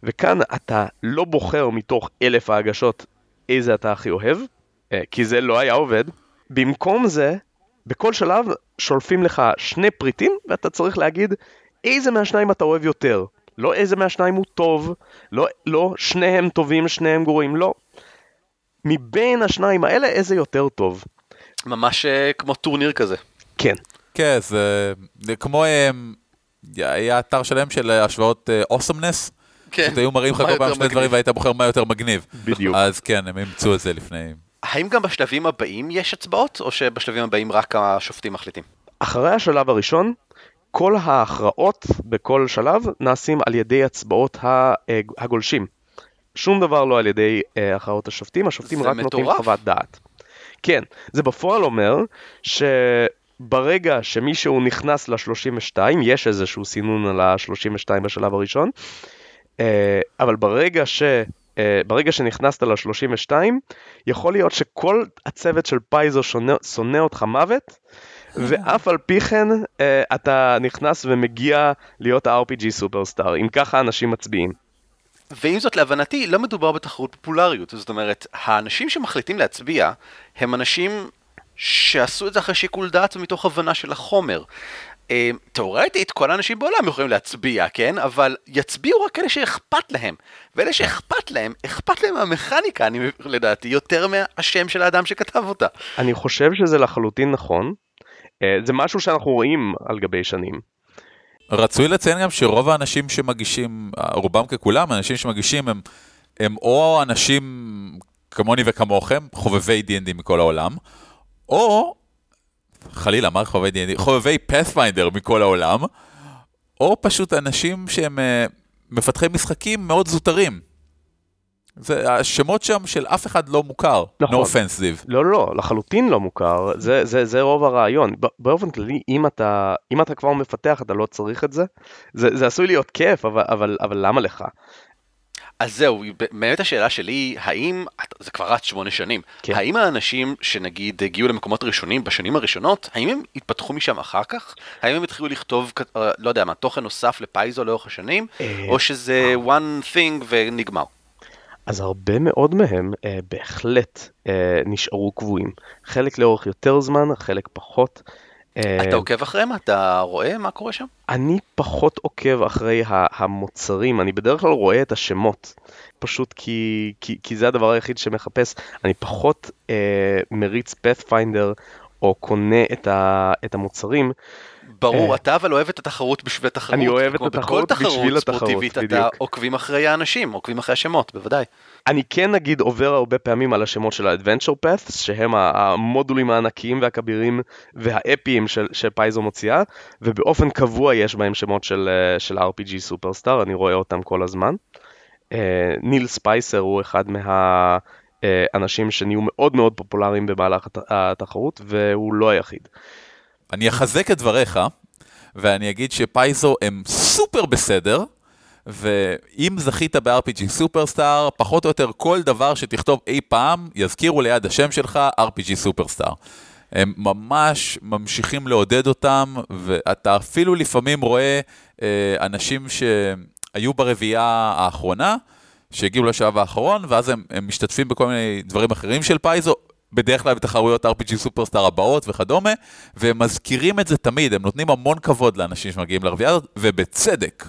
וכאן אתה לא בוחר מתוך אלף ההגשות איזה אתה הכי אוהב, אה, כי זה לא היה עובד. במקום זה, בכל שלב שולפים לך שני פריטים, ואתה צריך להגיד איזה מהשניים אתה אוהב יותר. לא איזה מהשניים הוא טוב, לא, לא שניהם טובים, שניהם גרועים, לא. מבין השניים האלה, איזה יותר טוב. ממש אה, כמו טורניר כזה. כן. כן, זה זה כמו, אה, היה אתר שלם של השוואות אוסמנס. כן. היו מראים לך כל פעם שני מגניב? דברים והיית בוחר מה יותר מגניב. בדיוק. אז כן, הם אימצו את זה לפני... האם גם בשלבים הבאים יש הצבעות, או שבשלבים הבאים רק השופטים מחליטים? אחרי השלב הראשון, כל ההכרעות בכל שלב נעשים על ידי הצבעות אה, הגולשים. שום דבר לא על ידי אה, הכרעות השופטים, השופטים רק נותנים מטורף. חוות דעת. כן, זה בפועל אומר שברגע שמישהו נכנס ל-32, יש איזשהו סינון על ה-32 בשלב הראשון, אה, אבל ברגע ש... אה, ברגע שנכנסת ל-32, יכול להיות שכל הצוות של פייזו שונא, שונא אותך מוות, ואף על פי כן אה, אתה נכנס ומגיע להיות ה-RPG סופרסטאר, אם ככה אנשים מצביעים. ועם זאת, להבנתי, לא מדובר בתחרות פופולריות. זאת אומרת, האנשים שמחליטים להצביע, הם אנשים שעשו את זה אחרי שיקול דעת ומתוך הבנה של החומר. אה, תאורטית, כל האנשים בעולם יכולים להצביע, כן? אבל יצביעו רק אלה שאכפת להם. ואלה שאכפת להם, אכפת להם מהמכניקה, אני לדעתי, יותר מהשם של האדם שכתב אותה. אני חושב שזה לחלוטין נכון. אה, זה משהו שאנחנו רואים על גבי שנים. רצוי לציין גם שרוב האנשים שמגישים, רובם ככולם, האנשים שמגישים הם, הם או אנשים כמוני וכמוכם, חובבי D&D מכל העולם, או, חלילה, מה חובבי D&D? חובבי Pathfinder מכל העולם, או פשוט אנשים שהם אה, מפתחי משחקים מאוד זוטרים. זה, השמות שם של אף אחד לא מוכר, נכון. no offense, זיו. לא, לא, לחלוטין לא מוכר, זה, זה, זה רוב הרעיון. באופן כללי, אם אתה, אם אתה כבר מפתח, אתה לא צריך את זה. זה, זה עשוי להיות כיף, אבל, אבל, אבל למה לך? אז זהו, באמת השאלה שלי האם, זה כבר רץ שמונה שנים, כן. האם האנשים שנגיד הגיעו למקומות ראשונים בשנים הראשונות, האם הם התפתחו משם אחר כך? האם הם התחילו לכתוב, אה, לא יודע מה, תוכן נוסף לפייזו לאורך השנים? אה, או שזה one thing ונגמר? אז הרבה מאוד מהם אה, בהחלט אה, נשארו קבועים. חלק לאורך יותר זמן, חלק פחות. אה, אתה עוקב אחריהם? אתה רואה מה קורה שם? אני פחות עוקב אחרי המוצרים, אני בדרך כלל רואה את השמות, פשוט כי, כי, כי זה הדבר היחיד שמחפש. אני פחות אה, מריץ פאת'פיינדר או קונה את, ה, את המוצרים. ברור, אה. אתה אבל אוהב את התחרות בשביל התחרות. אני אוהב את כמו התחרות בכל תחרות בשביל התחרות, ספורטיבית, אתה בדיוק. עוקבים אחרי האנשים, עוקבים אחרי השמות, בוודאי. אני כן נגיד עובר הרבה פעמים על השמות של ה-Adventure Paths, שהם המודולים הענקיים והכבירים והאפיים של, שפייזו מוציאה, ובאופן קבוע יש בהם שמות של, אה, של RPG סופרסטאר, אני רואה אותם כל הזמן. אה, ניל ספייסר הוא אחד מהאנשים שנהיו מאוד מאוד פופולריים במהלך הת- התחרות, והוא לא היחיד. אני אחזק את דבריך, ואני אגיד שפייזו הם סופר בסדר, ואם זכית ב-RPG סופרסטאר, פחות או יותר כל דבר שתכתוב אי פעם, יזכירו ליד השם שלך RPG סופרסטאר. הם ממש ממשיכים לעודד אותם, ואתה אפילו לפעמים רואה אה, אנשים שהיו ברביעייה האחרונה, שהגיעו לשלב האחרון, ואז הם, הם משתתפים בכל מיני דברים אחרים של פייזו, בדרך כלל בתחרויות RPG סופרסטאר הבאות וכדומה, והם מזכירים את זה תמיד, הם נותנים המון כבוד לאנשים שמגיעים לרביעייה הזאת, ובצדק.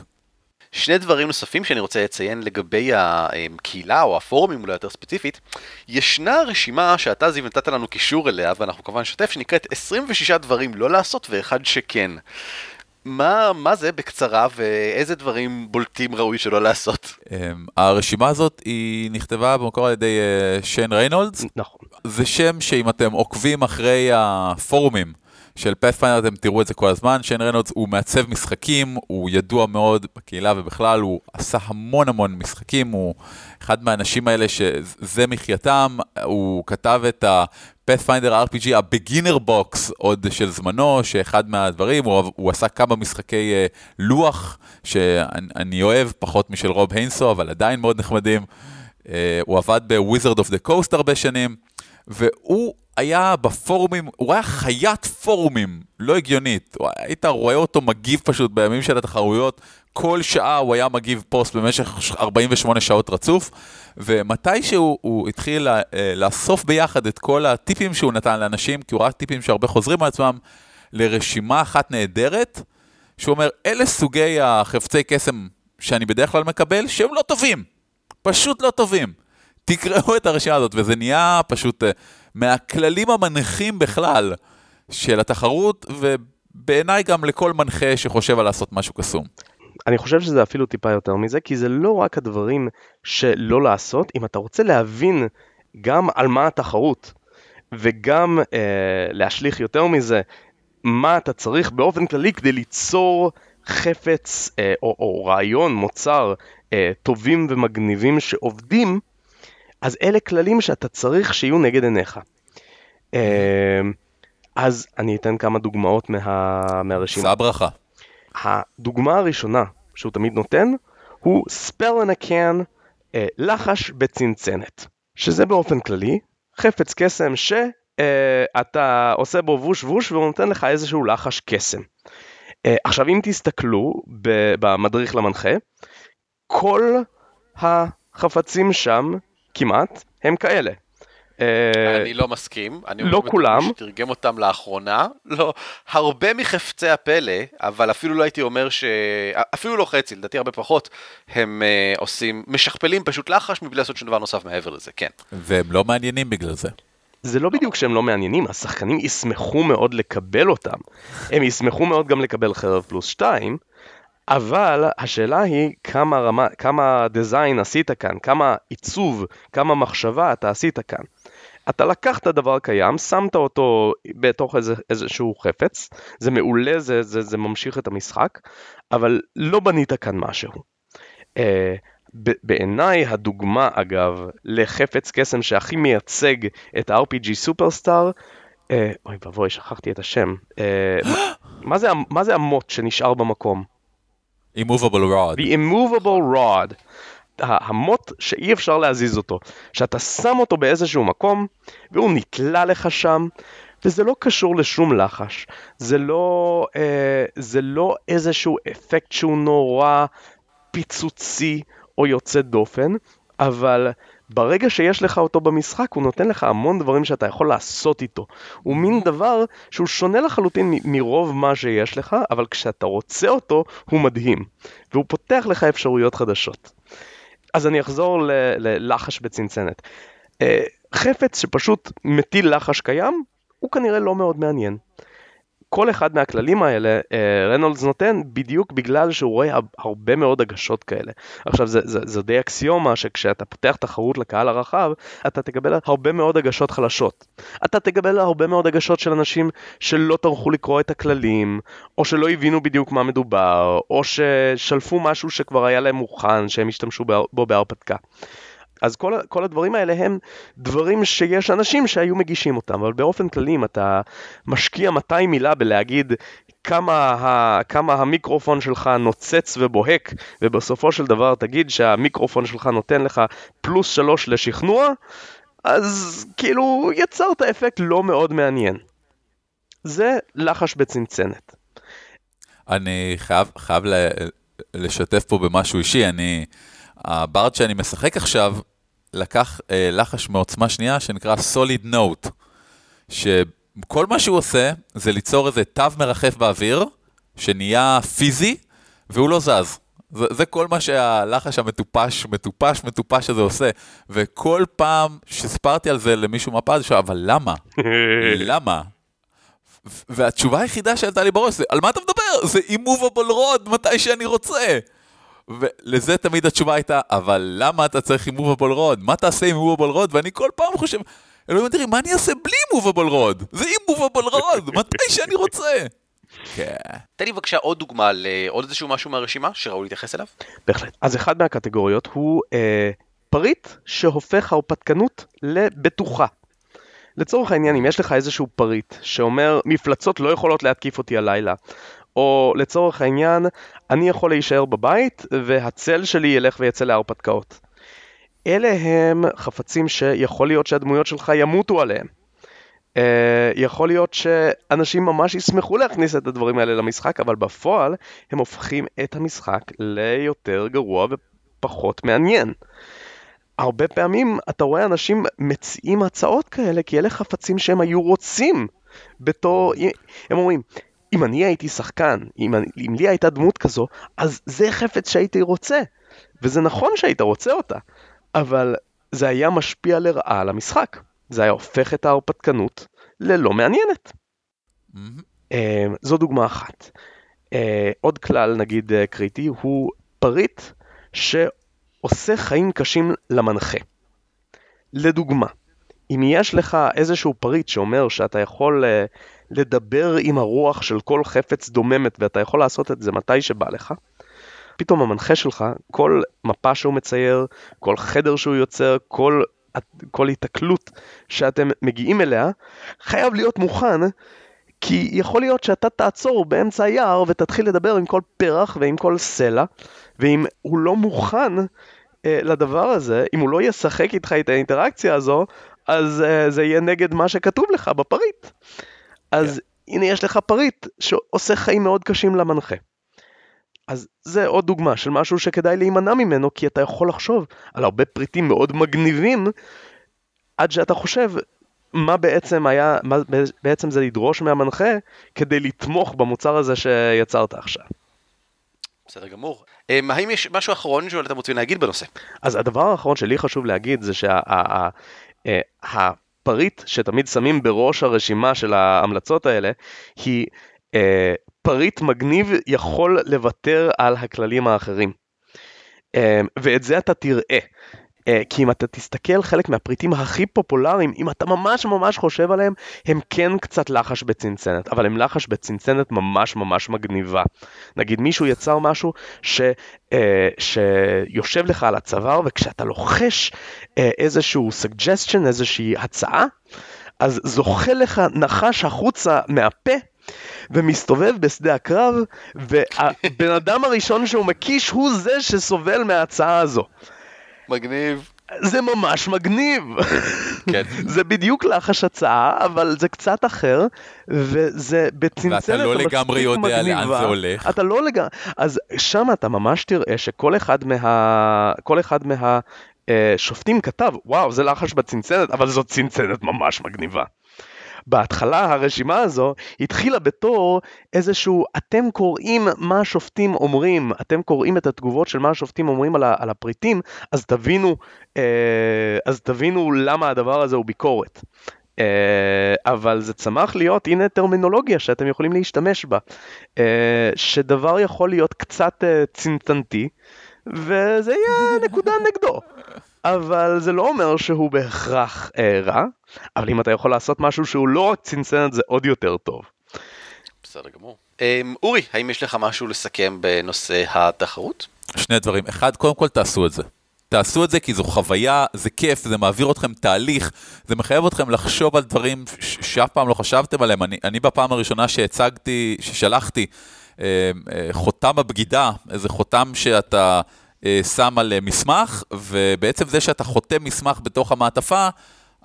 שני דברים נוספים שאני רוצה לציין לגבי הקהילה או הפורומים אולי יותר ספציפית, ישנה רשימה שאתה זיו נתת לנו קישור אליה ואנחנו כמובן נשתף שנקראת 26 דברים לא לעשות ואחד שכן. מה, מה זה בקצרה ואיזה דברים בולטים ראוי שלא לעשות? אמ, הרשימה הזאת היא נכתבה במקור על ידי אה, שיין ריינולדס. נכון. זה שם שאם אתם עוקבים אחרי הפורומים של Pathfinder אתם תראו את זה כל הזמן, שיין ריינולדס הוא מעצב משחקים, הוא ידוע מאוד בקהילה ובכלל, הוא עשה המון המון משחקים, הוא אחד מהאנשים האלה שזה מחייתם, הוא כתב את ה... Pathfinder RPG, ה-Beginner Box עוד של זמנו, שאחד מהדברים, הוא, הוא עשה כמה משחקי אה, לוח, שאני אוהב, פחות משל רוב היינסו, אבל עדיין מאוד נחמדים. Uh, הוא עבד ב-Wizard of the Coast הרבה שנים, והוא היה בפורומים, הוא היה חיית פורומים, לא הגיונית. היית רואה אותו מגיב פשוט בימים של התחרויות, כל שעה הוא היה מגיב פוסט במשך 48 שעות רצוף, ומתי שהוא התחיל אה, לאסוף ביחד את כל הטיפים שהוא נתן לאנשים, כי הוא ראה טיפים שהרבה חוזרים על עצמם, לרשימה אחת נהדרת, שהוא אומר, אלה סוגי החפצי קסם שאני בדרך כלל מקבל, שהם לא טובים, פשוט לא טובים. תקראו את הרשימה הזאת, וזה נהיה פשוט אה, מהכללים המנחים בכלל של התחרות, ובעיניי גם לכל מנחה שחושב על לעשות משהו קסום. אני חושב שזה אפילו טיפה יותר מזה, כי זה לא רק הדברים שלא לעשות, אם אתה רוצה להבין גם על מה התחרות, וגם אה, להשליך יותר מזה, מה אתה צריך באופן כללי כדי ליצור חפץ אה, או, או רעיון, מוצר אה, טובים ומגניבים שעובדים, אז אלה כללים שאתה צריך שיהיו נגד עיניך. אה, אז אני אתן כמה דוגמאות מה, מהרשימה. שא ברכה. הדוגמה הראשונה שהוא תמיד נותן הוא spell in a can, אה, לחש בצנצנת, שזה באופן כללי חפץ קסם שאתה אה, עושה בו ווש ווש והוא נותן לך איזשהו לחש קסם. אה, עכשיו אם תסתכלו במדריך למנחה, כל החפצים שם כמעט הם כאלה. אה, אני לא מסכים. אני לא כולם. שתרגם אותם לאחרונה. לא, הרבה מחפצי הפלא, אבל אפילו לא הייתי אומר ש... אפילו לא חצי, לדעתי הרבה פחות, הם uh, עושים, משכפלים פשוט לחש מבלי לעשות שום דבר נוסף מעבר לזה, כן. והם לא מעניינים בגלל זה. זה לא בדיוק שהם לא מעניינים, השחקנים ישמחו מאוד לקבל אותם. הם ישמחו מאוד גם לקבל חרב פלוס 2, אבל השאלה היא כמה רמה, כמה דיזיין עשית כאן, כמה עיצוב, כמה מחשבה אתה עשית כאן. אתה לקחת דבר קיים, שמת אותו בתוך איזה, איזשהו חפץ, זה מעולה, זה, זה, זה ממשיך את המשחק, אבל לא בנית כאן משהו. Uh, בעיניי הדוגמה אגב לחפץ קסם שהכי מייצג את ה-RPG סופרסטאר, uh, אוי ואבוי שכחתי את השם, uh, מה, זה, מה זה המוט שנשאר במקום? Immovable Rod. The Immovable Rod. המוט שאי אפשר להזיז אותו, שאתה שם אותו באיזשהו מקום והוא נתלה לך שם וזה לא קשור לשום לחש, זה לא, אה, זה לא איזשהו אפקט שהוא נורא פיצוצי או יוצא דופן, אבל ברגע שיש לך אותו במשחק הוא נותן לך המון דברים שאתה יכול לעשות איתו. הוא מין דבר שהוא שונה לחלוטין מרוב מה שיש לך, אבל כשאתה רוצה אותו הוא מדהים, והוא פותח לך אפשרויות חדשות. אז אני אחזור ללחש בצנצנת. אה, חפץ שפשוט מטיל לחש קיים, הוא כנראה לא מאוד מעניין. כל אחד מהכללים האלה אה, רנולדס נותן בדיוק בגלל שהוא רואה הרבה מאוד הגשות כאלה. עכשיו זה, זה, זה די אקסיומה שכשאתה פותח תחרות לקהל הרחב אתה תקבל הרבה מאוד הגשות חלשות. אתה תקבל הרבה מאוד הגשות של אנשים שלא טרחו לקרוא את הכללים או שלא הבינו בדיוק מה מדובר או ששלפו משהו שכבר היה להם מוכן שהם השתמשו בו בהרפתקה. אז כל, כל הדברים האלה הם דברים שיש אנשים שהיו מגישים אותם, אבל באופן כללי אם אתה משקיע 200 מילה בלהגיד כמה, ה, כמה המיקרופון שלך נוצץ ובוהק, ובסופו של דבר תגיד שהמיקרופון שלך נותן לך פלוס שלוש לשכנוע, אז כאילו יצרת אפקט לא מאוד מעניין. זה לחש בצנצנת. אני חייב, חייב לשתף פה במשהו אישי, אני... הברד שאני משחק עכשיו לקח אה, לחש מעוצמה שנייה שנקרא Solid Note, שכל מה שהוא עושה זה ליצור איזה תו מרחף באוויר, שנהיה פיזי, והוא לא זז. זה, זה כל מה שהלחש המטופש, מטופש, מטופש הזה עושה. וכל פעם שסיפרתי על זה למישהו מהפעד, הוא אבל למה? למה? והתשובה היחידה שעלתה לי בראש זה, על מה אתה מדבר? זה immovable rod מתי שאני רוצה. ולזה תמיד התשובה הייתה, אבל למה אתה צריך immovable rod? מה תעשה עם immovable rod? ואני כל פעם חושב, אלוהים אדירים, מה אני אעשה בלי immovable rod? זה immovable rod, מתי שאני רוצה. כן. תן לי בבקשה עוד דוגמה לעוד איזשהו משהו מהרשימה שראוי להתייחס אליו. בהחלט. אז אחד מהקטגוריות הוא אה, פריט שהופך הרפתקנות לבטוחה. לצורך העניין, אם יש לך איזשהו פריט שאומר מפלצות לא יכולות להתקיף אותי הלילה, או לצורך העניין, אני יכול להישאר בבית והצל שלי ילך ויצא להרפתקאות. אלה הם חפצים שיכול להיות שהדמויות שלך ימותו עליהם. Uh, יכול להיות שאנשים ממש ישמחו להכניס את הדברים האלה למשחק, אבל בפועל הם הופכים את המשחק ליותר גרוע ופחות מעניין. הרבה פעמים אתה רואה אנשים מציעים הצעות כאלה כי אלה חפצים שהם היו רוצים בתור, הם אומרים, אם אני הייתי שחקן, אם, אני, אם לי הייתה דמות כזו, אז זה חפץ שהייתי רוצה. וזה נכון שהיית רוצה אותה, אבל זה היה משפיע לרעה על המשחק. זה היה הופך את ההרפתקנות ללא מעניינת. Mm-hmm. זו דוגמה אחת. אה, עוד כלל, נגיד, אה, קריטי, הוא פריט שעושה חיים קשים למנחה. לדוגמה, אם יש לך איזשהו פריט שאומר שאתה יכול לדבר עם הרוח של כל חפץ דוממת ואתה יכול לעשות את זה מתי שבא לך, פתאום המנחה שלך, כל מפה שהוא מצייר, כל חדר שהוא יוצר, כל, כל התקלות שאתם מגיעים אליה, חייב להיות מוכן, כי יכול להיות שאתה תעצור באמצע היער ותתחיל לדבר עם כל פרח ועם כל סלע, ואם הוא לא מוכן אה, לדבר הזה, אם הוא לא ישחק איתך את האינטראקציה הזו, אז אה, זה יהיה נגד מה שכתוב לך בפריט. אז yeah. הנה יש לך פריט שעושה חיים מאוד קשים למנחה. אז זה עוד דוגמה של משהו שכדאי להימנע ממנו, כי אתה יכול לחשוב על הרבה פריטים מאוד מגניבים, עד שאתה חושב מה בעצם היה, מה בעצם זה לדרוש מהמנחה כדי לתמוך במוצר הזה שיצרת עכשיו. בסדר גמור. אמ, האם יש משהו אחרון שאתם רוצים להגיד בנושא? אז הדבר האחרון שלי חשוב להגיד זה שה... אה, הפריט שתמיד שמים בראש הרשימה של ההמלצות האלה, היא אה, פריט מגניב יכול לוותר על הכללים האחרים. אה, ואת זה אתה תראה. אה, כי אם אתה תסתכל, חלק מהפריטים הכי פופולריים, אם אתה ממש ממש חושב עליהם, הם כן קצת לחש בצנצנת, אבל הם לחש בצנצנת ממש ממש מגניבה. נגיד מישהו יצר משהו ש, אה, שיושב לך על הצוואר, וכשאתה לוחש אה, איזשהו suggestion, איזושהי הצעה, אז זוכה לך נחש החוצה מהפה. ומסתובב בשדה הקרב, והבן אדם הראשון שהוא מקיש הוא זה שסובל מההצעה הזו. מגניב. זה ממש מגניב. כן. זה בדיוק לחש הצעה, אבל זה קצת אחר, וזה בצנצנת ואתה לא לגמרי יודע מגניבה. לאן זה הולך. אתה לא לגמרי... אז שם אתה ממש תראה שכל אחד מה... כל אחד מה... אה, שופטים כתב, וואו, זה לחש בצנצנת, אבל זאת צנצנת ממש מגניבה. בהתחלה הרשימה הזו התחילה בתור איזשהו, אתם קוראים מה השופטים אומרים, אתם קוראים את התגובות של מה השופטים אומרים על, על הפריטים, אז תבינו, אה, אז תבינו למה הדבר הזה הוא ביקורת. Uh, אבל זה צמח להיות, הנה טרמינולוגיה שאתם יכולים להשתמש בה, uh, שדבר יכול להיות קצת uh, צנצנתי, וזה יהיה נקודה נגדו. אבל זה לא אומר שהוא בהכרח אה, רע, אבל אם אתה יכול לעשות משהו שהוא לא רק צנצנת זה עוד יותר טוב. בסדר גמור. אה, אורי, האם יש לך משהו לסכם בנושא התחרות? שני דברים. אחד, קודם כל תעשו את זה. תעשו את זה כי זו חוויה, זה כיף, זה מעביר אתכם תהליך, זה מחייב אתכם לחשוב על דברים שאף פעם לא חשבתם עליהם. אני, אני בפעם הראשונה שהצגתי, ששלחתי אה, אה, חותם הבגידה, איזה חותם שאתה שם על אה, מסמך, ובעצם זה שאתה חותם מסמך בתוך המעטפה,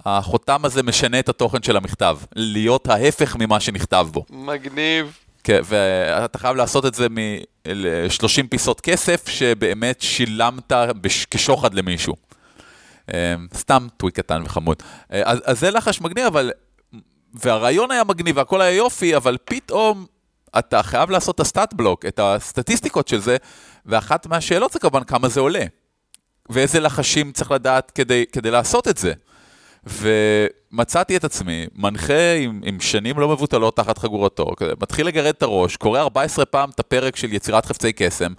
החותם הזה משנה את התוכן של המכתב, להיות ההפך ממה שנכתב בו. מגניב. כן, ואתה חייב לעשות את זה מ-30 פיסות כסף שבאמת שילמת בש... כשוחד למישהו. אה, סתם טוויק קטן וחמוד. אה, אז, אז זה לחש מגניב, אבל... והרעיון היה מגניב והכל היה יופי, אבל פתאום אתה חייב לעשות את הסטאט בלוק, את הסטטיסטיקות של זה, ואחת מהשאלות זה כמובן כמה זה עולה. ואיזה לחשים צריך לדעת כדי, כדי לעשות את זה. ומצאתי את עצמי, מנחה עם, עם שנים לא מבוטלות תחת חגורתו, מתחיל לגרד את הראש, קורא 14 פעם את הפרק של יצירת חפצי קסם,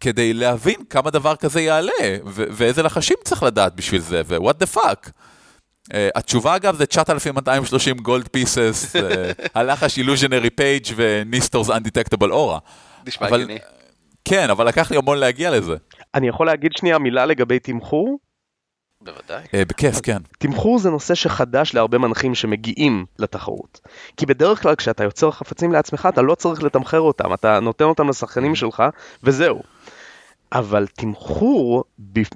כדי להבין כמה דבר כזה יעלה, ו- ואיזה לחשים צריך לדעת בשביל זה, ו-what the fuck. Uh, התשובה אגב זה 9,230 גולד פיסס, הלחש Illusory Page ו Nystul's Undetectable Aura. נשמע הגיוני. כן, אבל לקח לי המון להגיע לזה. אני יכול להגיד שנייה מילה לגבי תמחור? בוודאי. אה, בכיף, כן. תמחור זה נושא שחדש להרבה מנחים שמגיעים לתחרות. כי בדרך כלל כשאתה יוצר חפצים לעצמך אתה לא צריך לתמחר אותם, אתה נותן אותם לשחקנים שלך וזהו. אבל תמחור,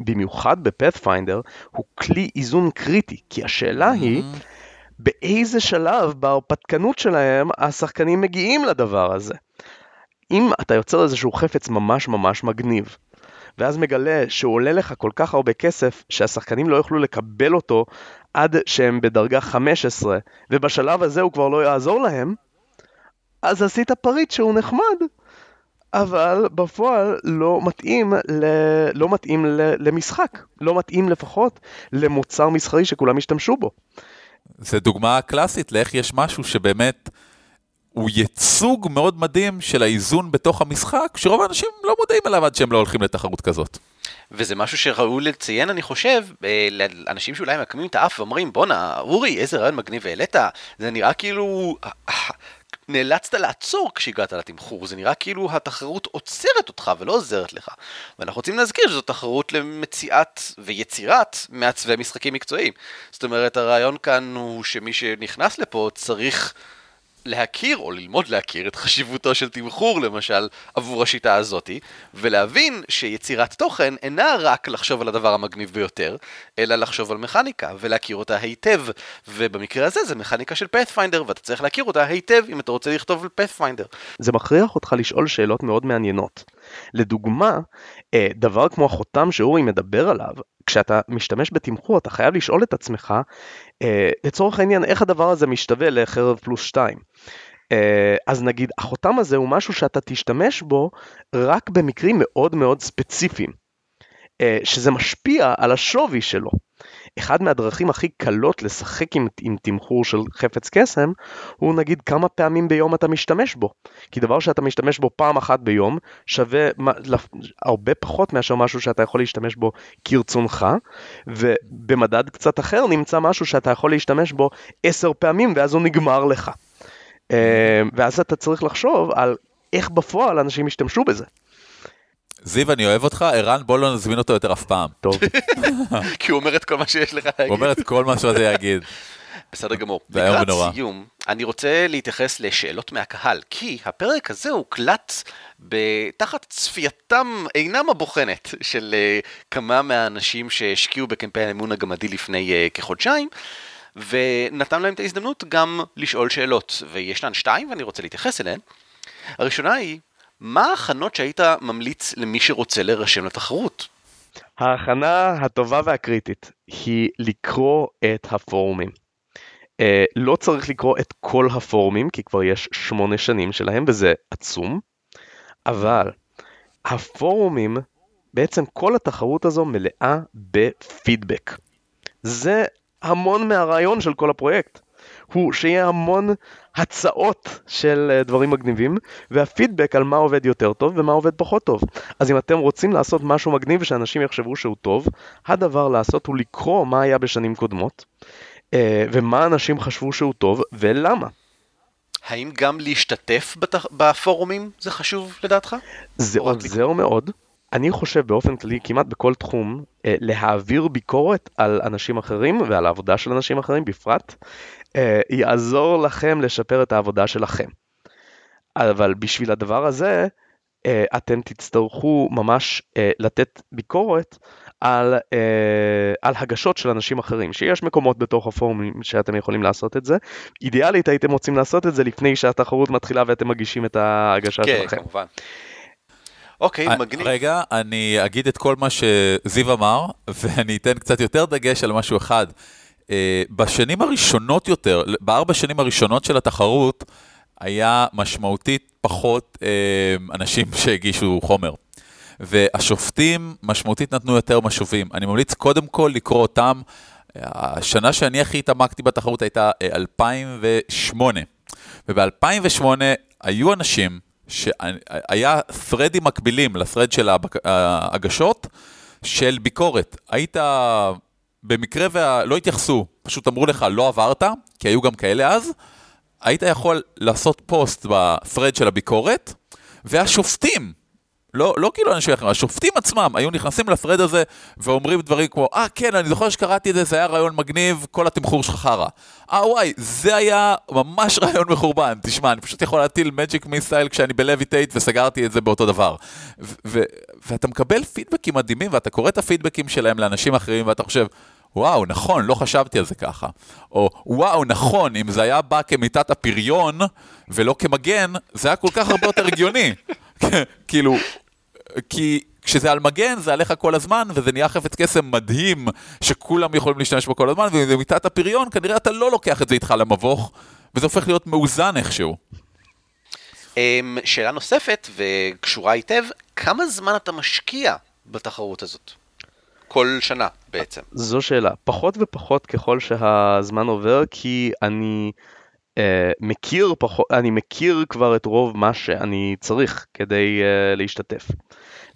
במיוחד ב Pathfinder, הוא כלי איזון קריטי, כי השאלה היא, באיזה שלב בהרפתקנות שלהם השחקנים מגיעים לדבר הזה. אם אתה יוצר איזשהו חפץ ממש ממש מגניב, ואז מגלה שהוא עולה לך כל כך הרבה כסף, שהשחקנים לא יוכלו לקבל אותו עד שהם בדרגה 15, ובשלב הזה הוא כבר לא יעזור להם, אז עשית פריט שהוא נחמד, אבל בפועל לא מתאים, ל... לא מתאים ל... למשחק, לא מתאים לפחות למוצר מסחרי שכולם ישתמשו בו. זה דוגמה קלאסית לאיך יש משהו שבאמת הוא ייצוג מאוד מדהים של האיזון בתוך המשחק, שרוב האנשים לא מודעים אליו עד שהם לא הולכים לתחרות כזאת. וזה משהו שראוי לציין, אני חושב, אה, לאנשים שאולי מקמים את האף ואומרים, בואנה, אורי, איזה רעיון מגניב העלית, זה נראה כאילו נאלצת לעצור כשהגעת לתמחור, זה נראה כאילו התחרות עוצרת אותך ולא עוזרת לך. ואנחנו רוצים להזכיר שזו תחרות למציאת ויצירת מעצבי משחקים מקצועיים. זאת אומרת, הרעיון כאן הוא שמי שנכנס לפה צריך להכיר או ללמוד להכיר את חשיבותו של תמחור למשל עבור השיטה הזאתי ולהבין שיצירת תוכן אינה רק לחשוב על הדבר המגניב ביותר אלא לחשוב על מכניקה ולהכיר אותה היטב ובמקרה הזה זה מכניקה של פאת'פיינדר ואתה צריך להכיר אותה היטב אם אתה רוצה לכתוב על פאת'פיינדר. זה מכריח אותך לשאול שאלות מאוד מעניינות. לדוגמה, אה, דבר כמו החותם שאורי מדבר עליו, כשאתה משתמש בתמחור אתה חייב לשאול את עצמך אה, לצורך העניין איך הדבר הזה משתווה לחרב פלוס 2. אה, אז נגיד החותם הזה הוא משהו שאתה תשתמש בו רק במקרים מאוד מאוד ספציפיים, שזה משפיע על השווי שלו. אחד מהדרכים הכי קלות לשחק עם, עם תמחור של חפץ קסם, הוא נגיד כמה פעמים ביום אתה משתמש בו. כי דבר שאתה משתמש בו פעם אחת ביום, שווה הרבה פחות מאשר משהו שאתה יכול להשתמש בו כרצונך, ובמדד קצת אחר נמצא משהו שאתה יכול להשתמש בו עשר פעמים ואז הוא נגמר לך. אה, ואז אתה צריך לחשוב על איך בפועל אנשים ישתמשו בזה. זיו, אני אוהב אותך, ערן, בוא לא נזמין אותו יותר אף פעם. טוב. כי הוא אומר את כל מה שיש לך להגיד. הוא אומר את כל מה שזה יגיד. בסדר גמור. זה איום לקראת ונורא. סיום, אני רוצה להתייחס לשאלות מהקהל, כי הפרק הזה הוקלט תחת צפייתם אינם הבוחנת של אה, כמה מהאנשים שהשקיעו בקמפיין האמון הגמדי לפני אה, כחודשיים. ונתן להם את ההזדמנות גם לשאול שאלות, וישנן שתיים ואני רוצה להתייחס אליהן. הראשונה היא, מה ההכנות שהיית ממליץ למי שרוצה להירשם לתחרות? ההכנה הטובה והקריטית היא לקרוא את הפורומים. Uh, לא צריך לקרוא את כל הפורומים, כי כבר יש שמונה שנים שלהם, וזה עצום, אבל הפורומים, בעצם כל התחרות הזו מלאה בפידבק. זה המון מהרעיון של כל הפרויקט. הוא שיהיה המון הצעות של אה, דברים מגניבים, והפידבק על מה עובד יותר טוב ומה עובד פחות טוב. אז אם אתם רוצים לעשות משהו מגניב ושאנשים יחשבו שהוא טוב, הדבר לעשות הוא לקרוא מה היה בשנים קודמות, אה, ומה אנשים חשבו שהוא טוב, ולמה. האם גם להשתתף בתח... בפורומים זה חשוב לדעתך? זה עוזר מאוד. אני חושב באופן כללי, כמעט בכל תחום, אה, להעביר ביקורת על אנשים אחרים ועל העבודה של אנשים אחרים בפרט, יעזור לכם לשפר את העבודה שלכם. אבל בשביל הדבר הזה, אה, אתם תצטרכו ממש לתת ביקורת על, אה, על הגשות של אנשים אחרים, שיש מקומות בתוך הפורומים שאתם יכולים לעשות את זה. אידיאלית הייתם רוצים לעשות את זה לפני שהתחרות מתחילה ואתם מגישים את ההגשה כן, שלכם. כמובן. אוקיי, אה, מגניב. רגע, אני אגיד את כל מה שזיו אמר, ואני אתן קצת יותר דגש על משהו אחד. אה, בשנים הראשונות יותר, בארבע שנים הראשונות של התחרות, היה משמעותית פחות אה, אנשים שהגישו חומר. והשופטים משמעותית נתנו יותר משובים. אני ממליץ קודם כל לקרוא אותם. השנה שאני הכי התעמקתי בתחרות הייתה 2008. וב-2008 היו אנשים שהיה threadים מקבילים לthread של ההגשות של ביקורת. היית, במקרה ולא התייחסו, פשוט אמרו לך לא עברת, כי היו גם כאלה אז, היית יכול לעשות פוסט בפרד של הביקורת, והשופטים, לא, לא כאילו אנשים אחרים, השופטים עצמם היו נכנסים לפרד הזה ואומרים דברים כמו, אה ah, כן, אני זוכר שקראתי את זה, זה היה רעיון מגניב, כל התמחור שלך חרא. אה וואי, זה היה ממש רעיון מחורבן, תשמע, אני פשוט יכול להטיל מג'יק מיסטייל כשאני בלויטייט וסגרתי את זה באותו דבר. ואתה מקבל פידבקים מדהימים ואתה קורא את הפידבקים שלהם לאנשים אחרים ואתה חושב, וואו, נכון, לא חשבתי על זה ככה. או, וואו, נכון, אם זה היה בא כמיטת הפריון ולא כמגן, זה היה כל כך הרבה יותר הגיוני. כאילו, כי כשזה על מגן, זה עליך כל הזמן, וזה נהיה חפץ קסם מדהים, שכולם יכולים להשתמש בו כל הזמן, ואם זה מיטת הפריון, כנראה אתה לא לוקח את זה איתך למבוך, וזה הופך להיות מאוזן איכשהו. אמ, שאלה נוספת, וקשורה היטב, כמה זמן אתה משקיע בתחרות הזאת? כל שנה בעצם. זו שאלה. פחות ופחות ככל שהזמן עובר, כי אני אה, מכיר פחות, אני מכיר כבר את רוב מה שאני צריך כדי אה, להשתתף.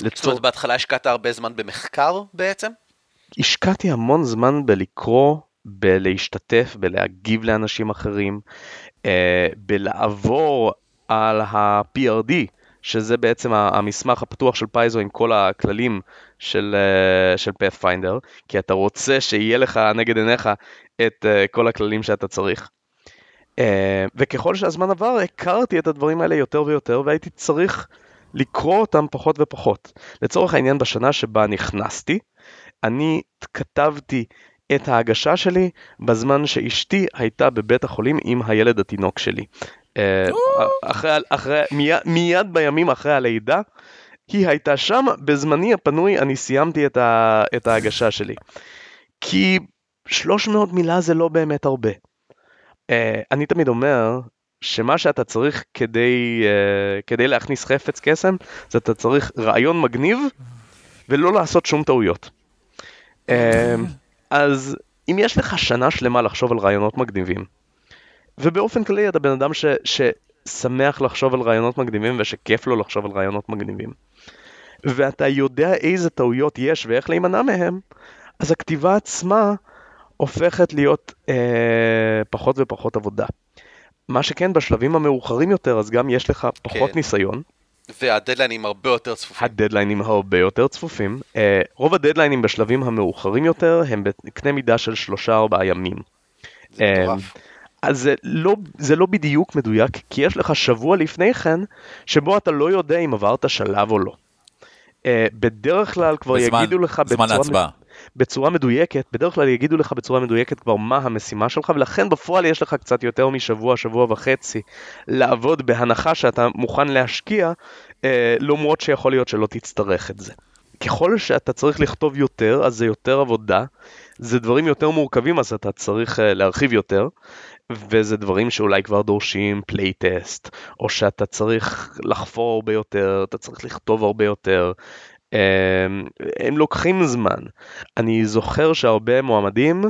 לצור... זאת אומרת, בהתחלה השקעת הרבה זמן במחקר בעצם? השקעתי המון זמן בלקרוא, בלהשתתף, בלהגיב לאנשים אחרים, אה, בלעבור על ה-PRD, שזה בעצם המסמך הפתוח של פייזו עם כל הכללים של, אה, של Pathfinder, כי אתה רוצה שיהיה לך נגד עיניך את אה, כל הכללים שאתה צריך. אה, וככל שהזמן עבר, הכרתי את הדברים האלה יותר ויותר, והייתי צריך לקרוא אותם פחות ופחות. לצורך העניין, בשנה שבה נכנסתי, אני כתבתי את ההגשה שלי בזמן שאשתי הייתה בבית החולים עם הילד התינוק שלי. אה, אחרי, אחרי, מיד, מיד בימים אחרי הלידה, היא הייתה שם, בזמני הפנוי אני סיימתי את, ה, את ההגשה שלי. כי 300 מילה זה לא באמת הרבה. Uh, אני תמיד אומר שמה שאתה צריך כדי, uh, כדי להכניס חפץ קסם, זה אתה צריך רעיון מגניב ולא לעשות שום טעויות. Uh, אז אם יש לך שנה שלמה לחשוב על רעיונות מגניבים, ובאופן כללי אתה בן אדם ש, ששמח לחשוב על רעיונות מגניבים ושכיף לו לחשוב על רעיונות מגניבים, ואתה יודע איזה טעויות יש ואיך להימנע מהם, אז הכתיבה עצמה הופכת להיות אה, פחות ופחות עבודה. מה שכן, בשלבים המאוחרים יותר, אז גם יש לך פחות כן. ניסיון. והדדליינים הרבה יותר צפופים. הדדליינים הרבה יותר צפופים. אה, רוב הדדליינים בשלבים המאוחרים יותר הם בקנה מידה של שלושה ארבעה ימים. זה אה, מטורף. אז זה לא, זה לא בדיוק מדויק, כי יש לך שבוע לפני כן, שבו אתה לא יודע אם עברת שלב או לא. אה, בדרך כלל כבר בזמן, יגידו לך בצורה... בצורה מדויקת, בדרך כלל יגידו לך בצורה מדויקת כבר מה המשימה שלך, ולכן בפועל יש לך קצת יותר משבוע, שבוע וחצי לעבוד בהנחה שאתה מוכן להשקיע, אה, למרות שיכול להיות שלא תצטרך את זה. ככל שאתה צריך לכתוב יותר, אז זה יותר עבודה, זה דברים יותר מורכבים, אז אתה צריך אה, להרחיב יותר, וזה דברים שאולי כבר דורשים playtest, או שאתה צריך לחפור הרבה יותר, אתה צריך לכתוב הרבה יותר, הם, הם לוקחים זמן. אני זוכר שהרבה מועמדים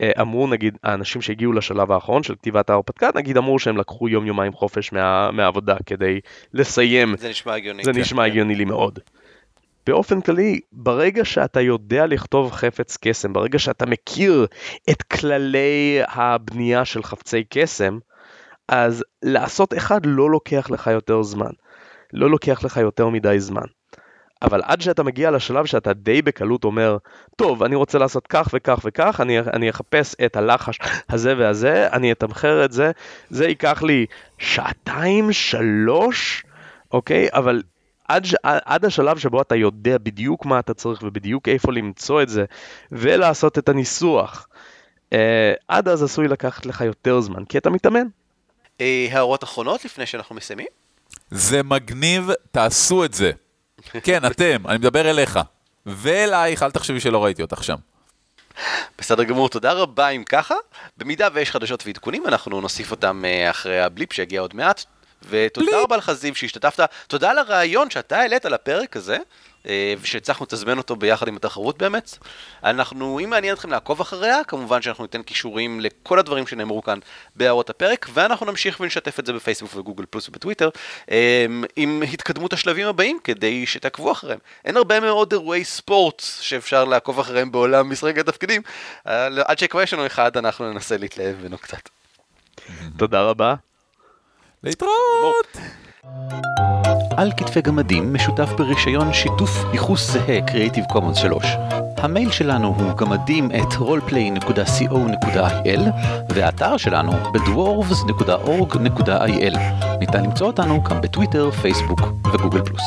אה, אמרו נגיד האנשים שהגיעו לשלב האחרון של כתיבת ההרפתקה נגיד אמרו שהם לקחו יום יומיים חופש מה, מהעבודה כדי לסיים. זה נשמע הגיוני. זה כן, נשמע כן. הגיוני לי מאוד. באופן כללי, ברגע שאתה יודע לכתוב חפץ קסם, ברגע שאתה מכיר את כללי הבנייה של חפצי קסם, אז לעשות אחד לא לוקח לך יותר זמן. לא לוקח לך יותר מדי זמן. אבל עד שאתה מגיע לשלב שאתה די בקלות אומר, טוב, אני רוצה לעשות כך וכך וכך, אני, אני אחפש את הלחש הזה והזה, אני אתמחר את זה, זה ייקח לי שעתיים, שלוש, אוקיי? אבל עד, עד השלב שבו אתה יודע בדיוק מה אתה צריך ובדיוק איפה למצוא את זה ולעשות את הניסוח, אה, עד אז עשוי לקחת לך יותר זמן, כי אתה מתאמן. אה, הערות אחרונות לפני שאנחנו מסיימים? זה מגניב, תעשו את זה. כן, אתם, אני מדבר אליך. ואלייך, אל תחשבי שלא ראיתי אותך שם. בסדר גמור, תודה רבה אם ככה. במידה ויש חדשות ועדכונים, אנחנו נוסיף אותם אה, אחרי הבליפ שיגיע עוד מעט. ותודה. רבה לך זיו שהשתתפת, תודה על הרעיון שאתה העלית לפרק הזה, אה, ושהצלחנו לתזמן אותו ביחד עם התחרות באמת. אנחנו, אם מעניין אתכם לעקוב אחריה, כמובן שאנחנו ניתן קישורים לכל הדברים שנאמרו כאן בהערות הפרק, ואנחנו נמשיך ונשתף את זה בפייסבוק וגוגל פלוס ובטוויטר, אה, עם התקדמות השלבים הבאים כדי שתעקבו אחריהם. אין הרבה מאוד אירועי ספורט שאפשר לעקוב אחריהם בעולם משחקי התפקידים, אה, עד שכבר יש לנו אחד, אנחנו ננסה להתלהב ממנו קצת. תודה רבה. להתראות! על כתפי גמדים משותף ברישיון שיתוף ייחוס זהה Creative Commons 3. המייל שלנו הוא גמדים את roleplay.co.il והאתר שלנו בדוורבס.org.il. ניתן למצוא אותנו גם בטוויטר, פייסבוק וגוגל פלוס.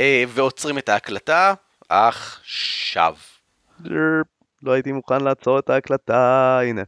אה, ועוצרים את ההקלטה עכשיו. לא הייתי מוכן לעצור את ההקלטה, הנה.